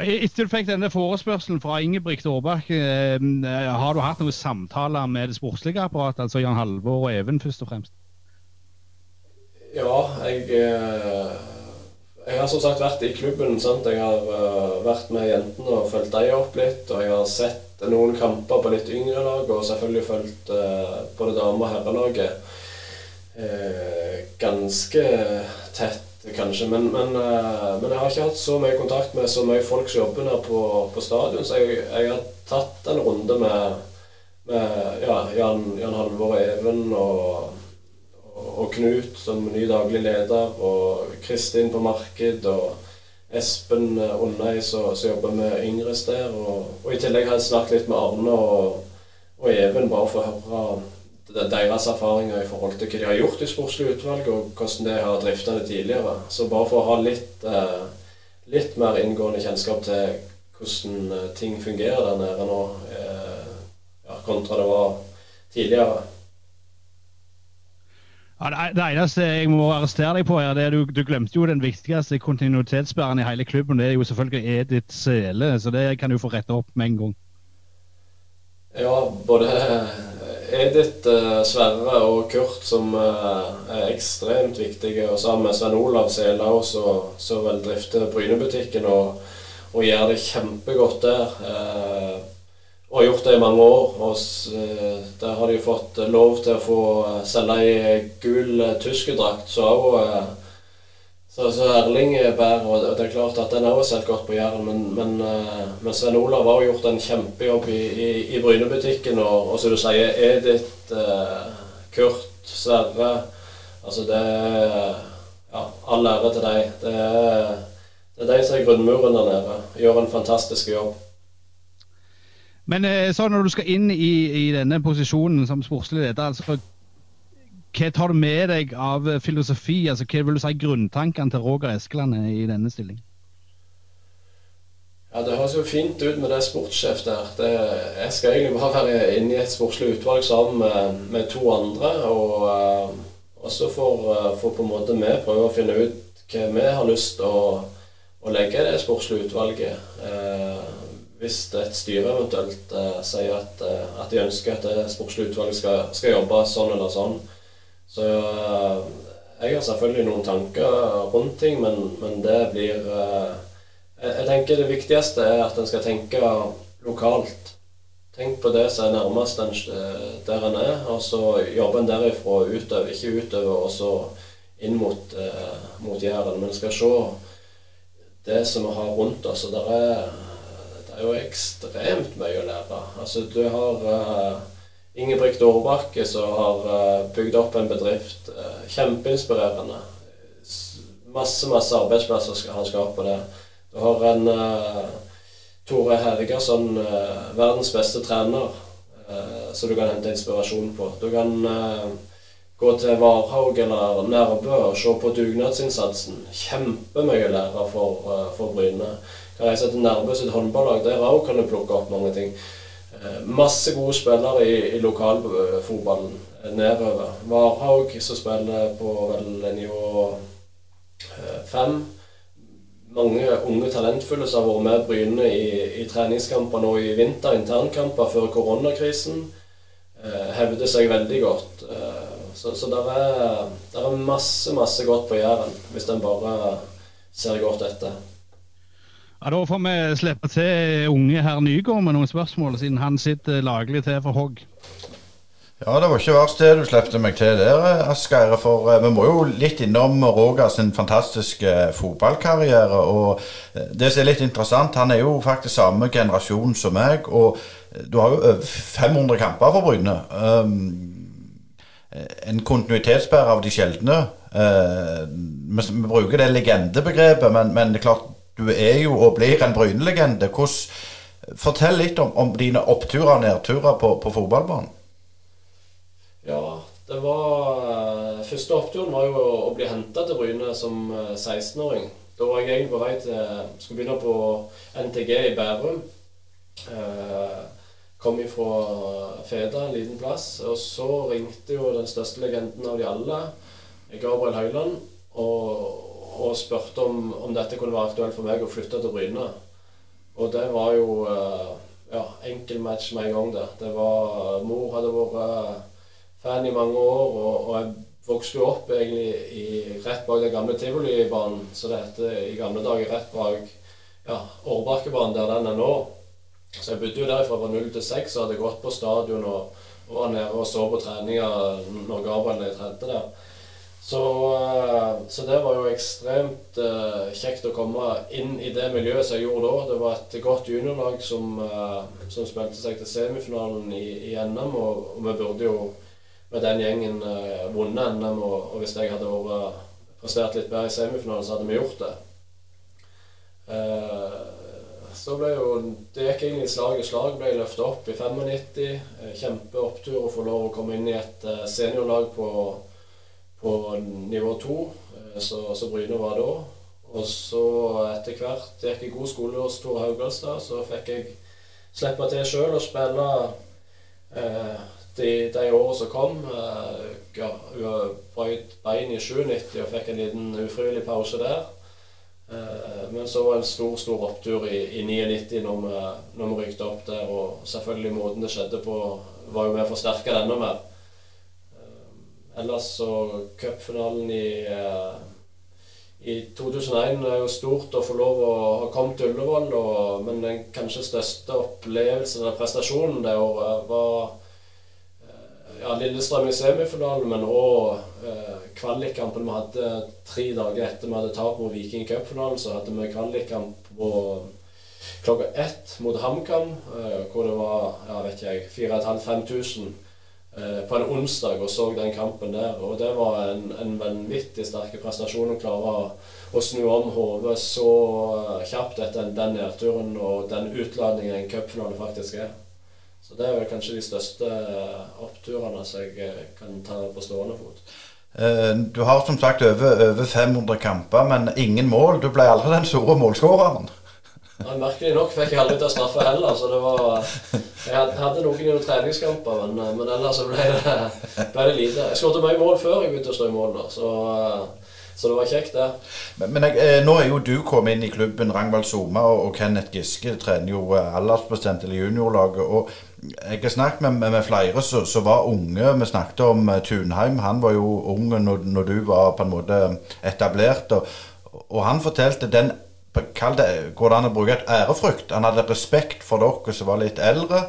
Etter du fikk denne forespørselen fra Ingebrigt Aarbakk, eh, har du hatt noen samtaler med det sportslige apparatet, altså Jan Halvor og Even først og fremst? Ja, jeg, eh, jeg har som sagt vært i klubben. Sant? Jeg har uh, vært med jentene og fulgt dem opp litt. Og jeg har sett noen kamper på litt yngre lag, og selvfølgelig fulgt både dame- og herrelaget uh, ganske tett, kanskje. Men, men, men, jeg har ikke hatt så mye kontakt med så mye folk som jobber her på, på stadion, så jeg, jeg, har tatt en runde med, med ja, Jan, Jan Halvor Even og, og, Knut som ny daglig leder, og Kristin på marked. og Espen Undøy som jobber med yngres der. Og, og, i tillegg har jeg snakket litt med Arne og, og Even, bare for å høre deres erfaringer i forhold til hva de har gjort i sportslig utvalg, og hvordan de har drifta det tidligere. Så bare for å ha litt, eh, litt mer inngående kjennskap til hvordan eh, ting fungerer der nede nå, eh, kontra det var tidligere. Ja, det eneste jeg må arrestere deg på, er det du, du glemte jo den viktigste kontinuitetsbæreren i hele klubben. Det er jo selvfølgelig Edith Sele, så det kan du få rette opp med en gang. Ja, både Edith, eh, Sverre og Kurt som eh, er ekstremt viktige. Og sammen med Svein Olav Selau som vel drifter Brynebutikken og, og, gjør det kjempegodt der. Eh, og har gjort det i mange år. Og der har de fått lov til å få selge ei gul tyskerdrakt. Så òg så, så Erling bærer, og det er klart at den har sett godt på Jæren. Men, men, eh, men Svein Olav har gjort en kjempejobb i, i, i Brynebutikken. Og, og som du sier, Edith, eh, Kurt, Sverre Altså det Ja, all ære til deg. Det er, det er de som er grunnmuren der nede. Gjør en fantastisk jobb. Men eh, så når du skal inn i, i denne posisjonen som sportslig leder, altså hva tar du med deg av filosofi? altså Hva vil du si grunntankene til Roger Eskeland i denne stillingen? Ja, Det høres jo fint ut med det sportssjef der. Det, jeg skal egentlig bare være inne i et sportslig utvalg sammen med, med to andre. Og, uh, og så får, på en måte vi prøve å finne ut hva vi har lyst til å, å, legge i det sportslige utvalget. Uh, hvis et styre eventuelt sier at, at, de ønsker at det sportslige utvalget skal, skal jobbe sånn eller sånn, så eh, jeg har selvfølgelig noen tanker rundt ting, men, men det blir eh, Jeg tenker det viktigste er at en skal tenke lokalt. Tenk på det som er nærmest den, eh, der en er, og så jobber en derifra og utover. Ikke utover og så inn mot, mot Jæren, men skal se det som vi har rundt oss. og der er, er jo ekstremt mye å lære. Altså, du har uh, Ingebrigt Aarbakke som har uh, bygd opp en bedrift. Uh, kjempeinspirerende. Masse, masse arbeidsplasser skal han skape på det. Du har en Tore Helgason, verdens beste trener, som du kan hente inspirasjon på. Du kan gå til Varhaug eller Nærbø og se på dugnadsinnsatsen. Kjempemye å lære for, for Bryne. Reise til Nærbø sitt håndballag. Der òg kan du plukke opp mange ting. Eh, masse gode spillere i, i lokalfotballen eh, nedover. Varhaug, som spiller på vel nivå eh, fem. Mange unge talentfulle som har vært med Bryne i, i treningskamper nå i vinter, internkamper før koronakrisen. Hevder seg veldig godt. Så, så det er, er, masse, masse godt på Jæren, hvis en bare ser godt etter. Ja, Da får vi slippe til unge herr Nygaard med noen spørsmål, siden han sitter laglig til for hogg. Ja, det var ikke verst det du slepte meg til der, Asgeir. For uh, vi må jo litt innom Roger sin fantastiske fotballkarriere. Og det som er litt interessant, han er jo faktisk samme generasjon som meg. Og du har jo over 500 kamper for Bryne. Um, en kontinuitetsbærer av de sjeldne. Vi, vi, bruker det legendebegrepet, men, men det er klart du er jo og blir en Bryne-legende. Fortell litt om, om, dine oppturer og nedturer på, på fotballbanen. Ja, det var eh, Første oppturen var jo å bli henta til Bryne som 16-åring. Eh, da var jeg egentlig på vei til Skulle begynne på NTG i Bærum. Eh, kom ifra Feda, en liten plass. Og så ringte jo den største legenden av de alle, Gabriel Høyland, og og spurte om, om, dette kunne være aktuelt for meg å flytte til Bryne. Og det var jo eh, ja, enkel match med en gang, det. det var, mor hadde vært eh, fan i mange år, og, og jeg vokste jo opp egentlig i, rett bak den gamle tivolibanen, som det heter i gamle dager rett bak ja, Årbakkebanen, der den er nå. Så jeg bodde jo der fra 0 til 6 og hadde gått på stadion og, og var nede og så på treninger når Gabriel trente der. Så, eh, så, det var jo ekstremt uh, kjekt å komme inn i det miljøet som jeg gjorde da. Det var et godt juniorlag som, uh, som spilte seg til semifinalen i, i NM, og, og, vi burde jo med den gjengen vunnet NM. Og, og, hvis jeg hadde vært prestert litt bedre i semifinalen, så hadde vi gjort det. så ble jo Det gikk egentlig slag i slag. Ble løfta opp i 95. Kjempeopptur å få lov å komme inn i et seniorlag på på nivå to, eh, så, Bryne var da. Og så etter hvert gikk jeg god skole hos Tor Haugalstad, så fikk jeg slippe til sjøl og spille eh, de, de årene som kom. Eh, ja, brøt bein i 97 og fikk en liten ufrivillig pause der. Eh, men så var det en stor stor opptur i, i 99 når vi, når vi rykte opp der. Og selvfølgelig måten det skjedde på, var jo med å forsterke det enda mer. Ellers så cupfinalen i, uh, i 2001 er jo stort å få lov å ha kommet til Ullevål, og, men den kanskje største opplevelsen eller prestasjonen det året var uh, ja, Lillestrøm i semifinalen, men òg eh, kvalikkampen vi hadde tre dager etter vi hadde tapt mot Viking i cupfinalen. Så hadde vi kvalikkamp klokka ett mot HamKam, eh, hvor det var ja, vet jeg, 4500-5000 Eh, på en onsdag og så den kampen der. Og det var en, en vanvittig sterk prestasjon å klare å, snu om hodet så eh, kjapt etter den nedturen og den utladningen en cupfinale faktisk er. Så det er vel kanskje de største eh, oppturene som jeg kan ta på stående fot. Du har som sagt over, over 500 kamper, men ingen mål. Du ble aldri den store målskåreren. Ja, merkelig nok fikk jeg aldri ta straffe heller, så det var Jeg hadde noen gjennom treningskamper, men, men ellers så ble det, ble det lite. Jeg skåret mye mål før jeg begynte å stå i mål, da, så, så det var kjekt, det. Men, men jeg, eh, nå er jo du kommet inn i klubben. Rangvald Soma og, og Kenneth Giske trener jo eh, aldersbestemt eller juniorlaget. og jeg har snakket med, med, med flere som var unge. Vi snakket om Tunheim. Han var jo ung når, når, du var på en måte etablert. Og, og han fortalte den Kall det Går det an å bruke et ærefrykt? Han hadde respekt for dere som var litt eldre.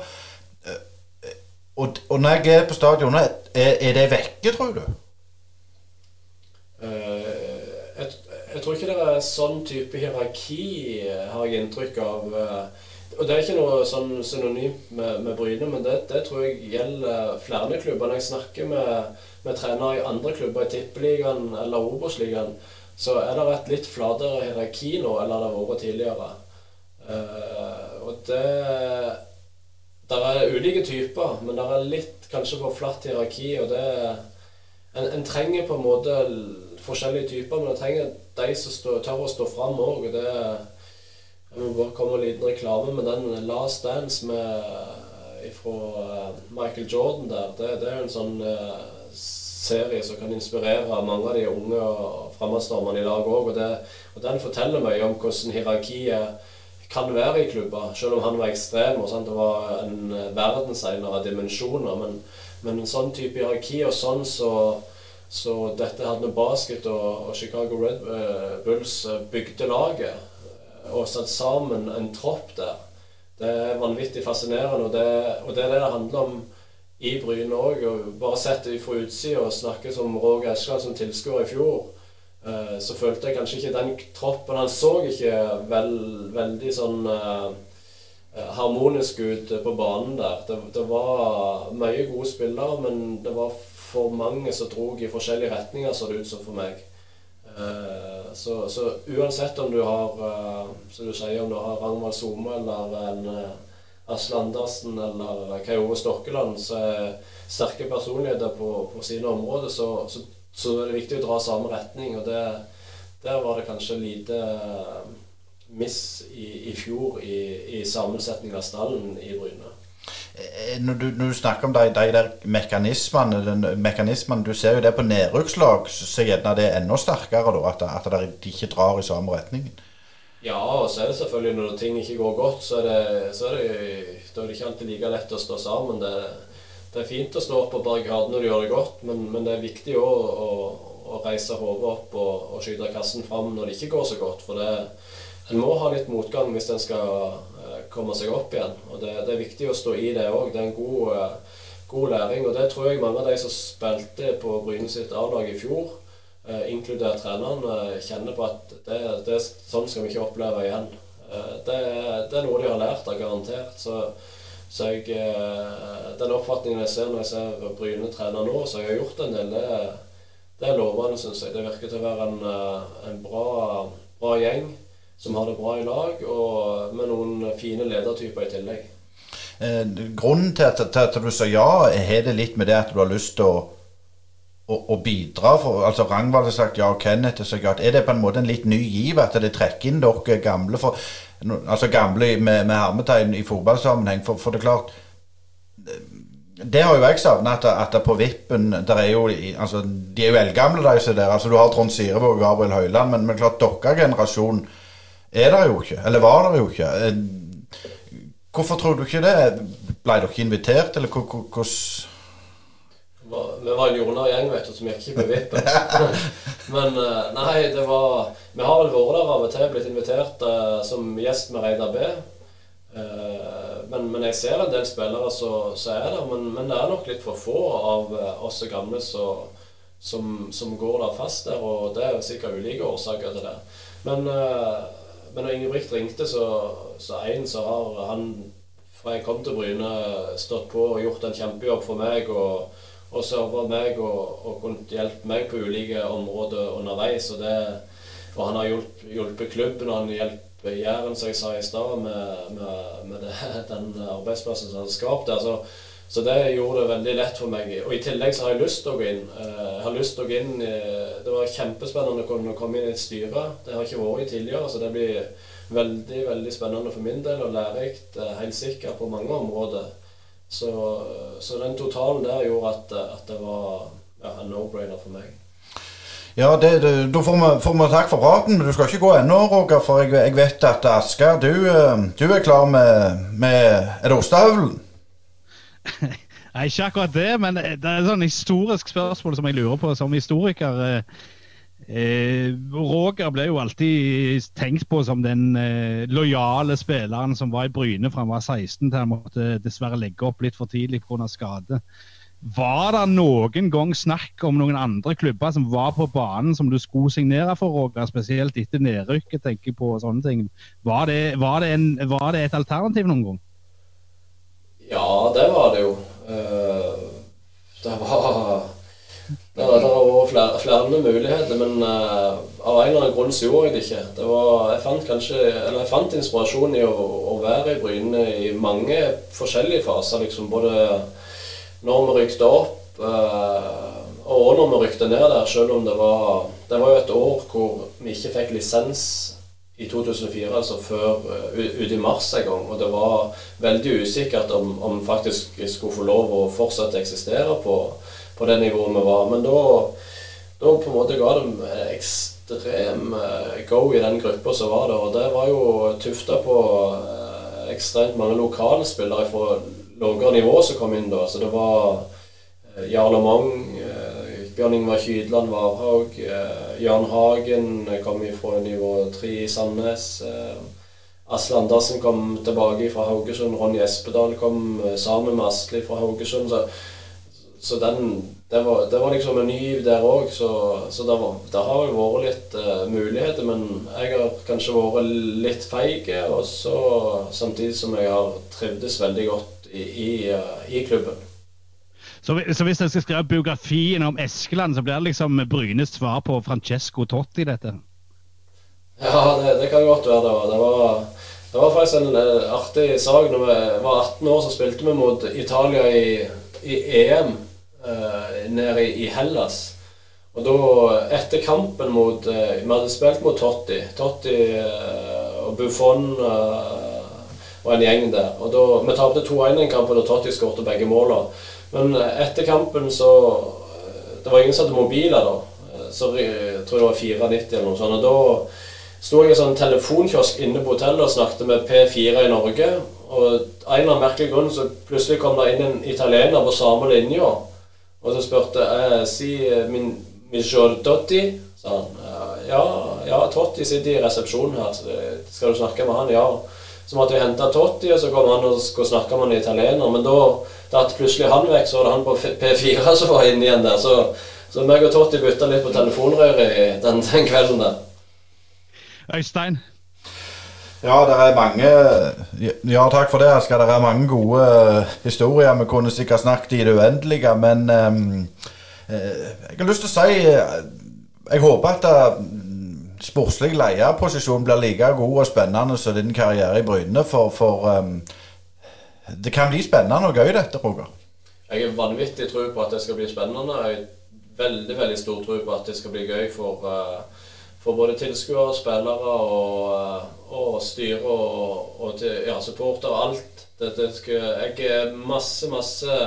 Eh, og, og når jeg er på stadionet, er, er, det vekke, tror du? Uh, jeg, jeg, tror ikke det er sånn type hierarki, har jeg inntrykk av. Uh, og det er ikke noe sånn synonymt med, med Bryne, men det, det, tror jeg gjelder flere klubber. Når jeg snakker med, med trenere i andre klubber, i Tippeligaen eller Obos-ligaen, så er det et litt flatere hierarki nå enn det har vært tidligere. Uh, og det Der er ulike typer, men det er litt kanskje for flatt hierarki. og det en, en, trenger på en måte forskjellige typer, men en trenger de som stå, tør å stå fram òg. Jeg må bare komme med en liten reklame med den Last Dance med, fra eh, Michael Jordan der. Det, det er en sånn serie som kan inspirere mange av de unge fremadstormerne i lag òg. Og, og den forteller mye om hvordan hierarkiet kan være i klubber, selv om han var ekstrem. og sant? Det var en verdensener av dimensjoner. Men, men, en sånn type hierarki og sånn så, så dette hadde basket og, og Chicago Red uh, Bulls eh, bygde laget eh, og satt sammen en tropp der. Det er vanvittig fascinerende, og det, og det er det det handler om i Bryne òg. Bare sett det fra utsida og snakke som Roger Eskeland som tilskuer i fjor Eh, så følte jeg kanskje ikke den troppen Han så ikke vel, veldig sånn uh, harmonisk ut på banen der. Det, det, var mye gode spillere, men det var for mange som drog i forskjellige retninger, så det ut som for meg. Så, så, uansett om du har som du sier, om du har Ragnvald Some eller en Asle Andersen eller Kai Ove Stokkeland, som er sterke personligheter på, på sine områder, så, så så er det viktig å dra samme retning, og det, der var det kanskje lite eh, miss i, i fjor i, i sammensetningen av stallen i Bryne. Eh, når du, når du, snakker om de, de der mekanismene, den, mekanismene, Du ser jo det på nedrykkslag, så gjerne det er enda sterkere da, at, at de ikke drar i samme retningen. Ja, og så er det selvfølgelig når ting ikke går godt, så er det, så er det, da er det ikke alltid like lett å stå sammen. Det, det er fint å stå opp på barrikadene når du gjør det godt, men, men det er viktig å, å, å, reise hodet opp og, og skyte kassen fram når det ikke går så godt. For det, en må ha litt motgang hvis en skal uh, komme seg opp igjen. Og det, det, er viktig å stå i det òg. Det er en god, uh, god, læring. Og det tror jeg mange av de som spilte på Bryne sitt A-lag i fjor, inkludert treneren, kjenner på at det, det, sånn skal vi ikke oppleve igjen. Det, det, er noe de har lært, av garantert. Så så jeg, eh, den oppfatningen jeg ser når jeg ser Bryne trener nå, så jeg har gjort en del, det, det er lovende, syns jeg. Det virker til å være en, eh, en bra, bra, gjeng som har det bra i lag, og med noen fine ledertyper i tillegg. Eh, grunnen til at, til at, du sa ja, har det litt med det at du har lyst til å, å, å bidra? For, altså Rangvald har sagt ja, og Kenneth har sagt ja. Er det på en måte en litt ny giv at det trekker inn dere gamle? For altså gamle med, med hermetegn i fotballsammenheng. For, for, det er klart Det har jo jeg savna, at, at på vippen der er jo, altså, De er jo eldgamle, de der. altså Du har Trond Sirevåg og Gabriel Høiland, men, men klart deres generasjon er der jo ikke. Eller var der jo ikke. Eh, hvorfor tror du ikke det? Ble dere invitert, eller hvordan vi var en jordnær vet du, som gikk ikke på vippen. Men eh, nei, det var Vi har vel vært der av og til, blitt invitert uh, som gjest med Reidar B. Uh, men, men, jeg ser en del spillere som er der. Men, men, det er nok litt for få av uh, oss gamle som, som, går der fast der. Og det er sikkert ulike årsaker til det. Men, men når Ingebrigt ringte, så, så en så har han fra jeg kom til Bryne, stått på og gjort en kjempejobb for meg. og og serva meg og, og kunnet hjelpe meg på ulike områder underveis. Og, det, og han har hjulpet, hjulpet klubben, og han hjelper Jæren, som jeg sa i stad, med, med, med det, den arbeidsplassen som han skapte. Altså, så det gjorde det veldig lett for meg. Og i tillegg så har jeg lyst til å gå inn. Eh, jeg har lyst til å gå inn Det var kjempespennende å kunne komme inn i et styre. Det har ikke vært i tidligere, så det blir veldig veldig spennende for min del og lærerikt, eh, helt sikkert, på mange områder. Så, så, den totalen der gjorde at, at det var ja, en no-brainer for meg. Ja, det, det, da får vi, får vi takk for praten. Du skal ikke gå ennå, Roger, for jeg, jeg, vet at Asker, du, eh, du, er klar med, med Er det ostehøvelen? Nei, ikke akkurat det, men det er et sånn historisk spørsmål som jeg lurer på som historiker. Eh, Eh, Roger ble jo alltid tenkt på som den eh, lojale spilleren som var i Bryne fra han var 16 til han måtte dessverre legge opp litt for tidlig pga. skade. Var det noen gang snakk om noen andre klubber som var på banen som du skulle signere for, Roger? Spesielt etter nedrykket, tenker jeg på sånne ting. Var det, var det, en, var det et alternativ noen gang? Ja, det var det jo. Uh, det var det har vært flere, flere, muligheter, men uh, av en eller annen grunn så gjorde jeg det ikke. Det var, jeg, fant kanskje, eller jeg fant inspirasjon i å, å være i Bryne i mange forskjellige faser. liksom Både når vi rykte opp uh, og når vi rykte ned der, selv om det var Det var jo et år hvor vi ikke fikk lisens i 2004, altså før uh, ut i mars en gang. Og det var veldig usikkert om, om faktisk skulle få lov å fortsette å eksistere på på det nivået vi var. Men da, da på en måte ga det ekstrem eh, go i den gruppa som var der. Og det var jo tufta på eh, ekstremt mange lokale spillere fra lavere nivå som kom inn da. Så det var eh, Jarle Mang, Bjørn Ingvar Kydland Varhaug, Jan Hagen kom fra nivå tre i Sandnes. Asle Andersen kom tilbake fra Haugesund. Ronny Espedal kom sammen med Asli fra Haugesund. Så så den, det, var, det, var, liksom en ny der òg. Så, så det, var, det, har jo vært litt uh, muligheter. Men jeg har kanskje vært litt feig, og så samtidig som jeg har trivdes veldig godt i, i, uh, i klubben. Så, så, hvis jeg skal skrive biografien om Eskeland, så blir det liksom Brynes svar på Francesco Totti, dette? Ja, det, det kan godt være. Det var, det var faktisk en uh, artig sak. Når vi var 18 år, så spilte vi mot Italia i, i EM nede i, Hellas. Og da, etter kampen mot uh, Vi hadde spilt mot Totti. Totti uh, og Buffon og en gjeng der. Og da, Vi tapte 2-1 den kampen, og Totti skåret begge målene. Men etter kampen så Det var ingen som hadde mobiler da. Så jeg tror det var 94 eller noe sånt. Og da sto jeg i en sånn telefonkiosk inne på hotellet og snakket med P4 i Norge. Og av en eller annen merkelig grunn så plutselig kom det inn en italiener på samme linja. Og så spurte jeg si min Michel Totti. sa han. Ja, ja, Totti sitter i resepsjonen her. så Skal du snakke med han? Ja. Så måtte vi hente Totti, og så kom han og skulle snakke med en italiener. Men da datt plutselig han vekk, så var det han på P4 som var inne igjen der. Så, så meg og Totti bytta litt på telefonrøret den, den kvelden der. Øystein, ja, det er mange Ja, takk for det, Asker. Det er mange gode uh, historier. Vi kunne sikkert snakket i det uendelige, men um, uh, jeg har lyst til å si uh, Jeg håper at sportslig lederposisjon blir like god og spennende som din karriere i Bryne. For, for um, det kan bli spennende og gøy, dette, Roger. Jeg er vanvittig tro på at det skal bli spennende. Jeg har veldig veldig stor tro på at det skal bli gøy for for både tilskuere, spillere og, og styre og, og til, ja, supportere. Alt. Det, det skal, jeg har masse, masse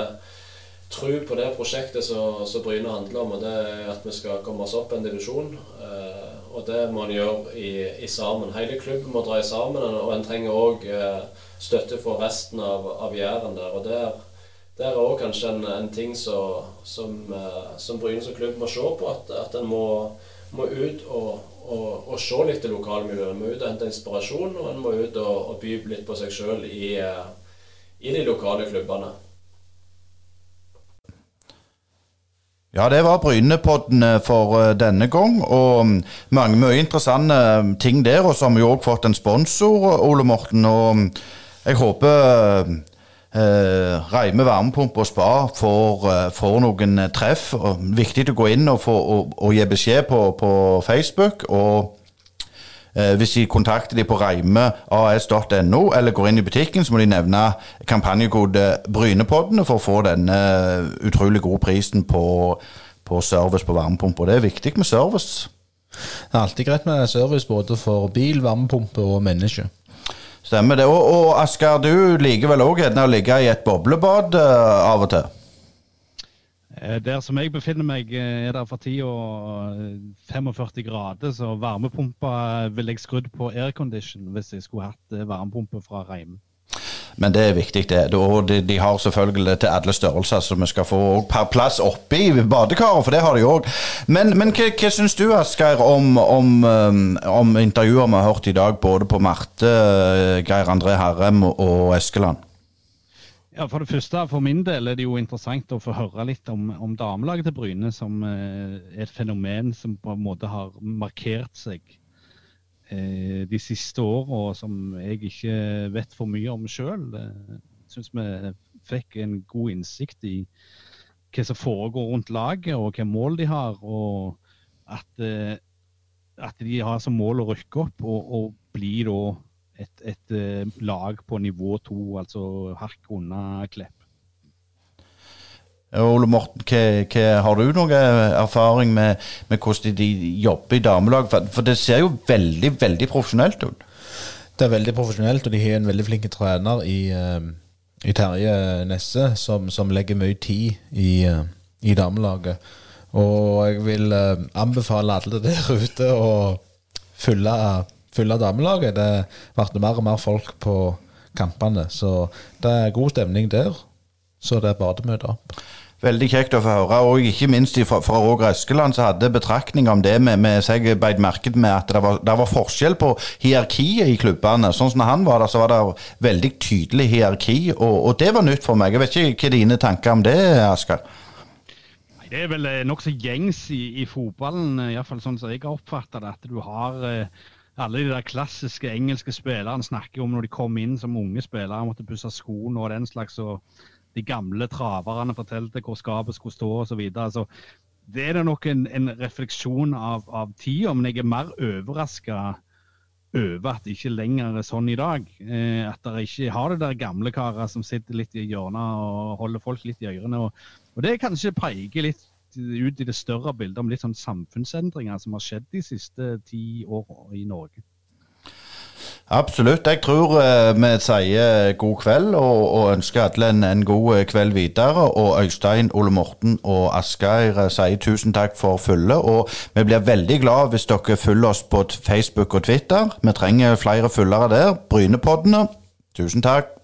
tro på det prosjektet som Bryne handler om. og Det er at vi skal komme oss opp en divisjon. Eh, og det må en gjøre i, i, sammen. Hele klubben må dra i sammen, og en trenger òg eh, støtte for resten av, av Jæren der. og der det er òg kanskje en, en ting så, som, eh, som Bryne som klubb må se på. At, at en må må ut og, og, og se litt til lokalmiljøet. En må ut og hente inspirasjon, og en må ut og, og by litt på seg sjøl i, eh, i, de lokale klubbene. Ja, det var Brynepodden for eh, denne gang. Og mm, mange mye interessante ting der. Og så har vi òg fått en sponsor, Ole Morten. Og mm, jeg håper Eh, Reime varmepumpe og Spa får, eh, får noen eh, treff. Og viktig å gå inn og, få, og, og gi beskjed på, på Facebook. og eh, Hvis de kontakter de på reimeas.no eller går inn i butikken, så må de nevne kampanjekode Brynepoddene for å få denne utrolig gode prisen på, på service på varmepumpe. Det er viktig med service. Det er alltid greit med service både for bil, varmepumpe og menneske. Stemmer det. Og, og Asker, du liker vel òg å ligge i et boblebad uh, av og til? Eh, der som jeg befinner meg, eh, er det for tida 45 grader, så varmepumpa ville jeg skrudd på aircondition hvis jeg skulle hatt varmepumpe fra Reim. Men det er viktig, det. Og de, de har selvfølgelig til alle størrelser, så vi skal få per plass oppi badekaret, for det har de òg. Men, men hva, hva syns du, Asgeir, om, om, um, om, intervjuer vi har hørt i dag, både på Marte, Geir André Herrem og Eskeland? Ja, For det første, for min del er det jo interessant å få høre litt om, om damelaget til Bryne, som eh, er et fenomen som på en måte har markert seg eh, de siste åra, som jeg ikke vet for mye om sjøl. Jeg syns vi fikk en god innsikt i hva som foregår rundt laget, og hvilke mål de har. og at, eh, at de har som mål å rykke opp og, og bli da et, et eh, lag på nivå to, altså hakk unna Klepp. Ole Morten, hva, hva, har du noe erfaring med, med hvordan de jobber i damelag? For, for, det ser jo veldig, veldig profesjonelt ut. Det er veldig profesjonelt, og de har en veldig flink trener i, uh, i Terje Nesse, som, som, legger mye tid i, uh, i damelaget. Og jeg vil anbefale alle der ute å følge fylle damelaget. Det ble mer og mer folk på kampene. Så det er god stemning der. Så det er bare opp. Veldig kjekt å få høre. Og ikke minst fra, fra Roger Eskeland så hadde betraktninger om det med, med seg beit merke med at det var, det var, forskjell på hierarkiet i klubbene. Sånn som han var der, så var det veldig tydelig hierarki, og, og det var nytt for meg. Jeg vet ikke hva dine tanker om det, Asker? Det er vel eh, nokså gjengs i, i fotballen, eh, iallfall sånn som jeg har oppfatta det. At du har eh, alle de der klassiske engelske spillerne snakker om når de kom inn som unge spillere, måtte pusse skoene og den slags. og De gamle traverne fortalte hvor skapet skulle stå osv. Så det er det nok en, en refleksjon av, av tida, men jeg er mer overraska over at det ikke lenger er sånn i dag. Eh, at dere ikke har det der gamle karer som sitter litt i hjørnet og holder folk litt i ørene. Og, og det kanskje peker litt ut i det større bildet om litt sånn samfunnsendringer som har skjedd de siste ti årene i Norge. Absolutt. Jeg tror uh, vi sier god kveld og, og ønsker alle en, en, god eh, kveld videre. Og Øystein, Ole Morten og Asgeir sier tusen takk for følget. Og vi blir veldig glad hvis dere følger oss på Facebook og Twitter. Vi trenger flere følgere der. Brynepoddene. Tusen takk.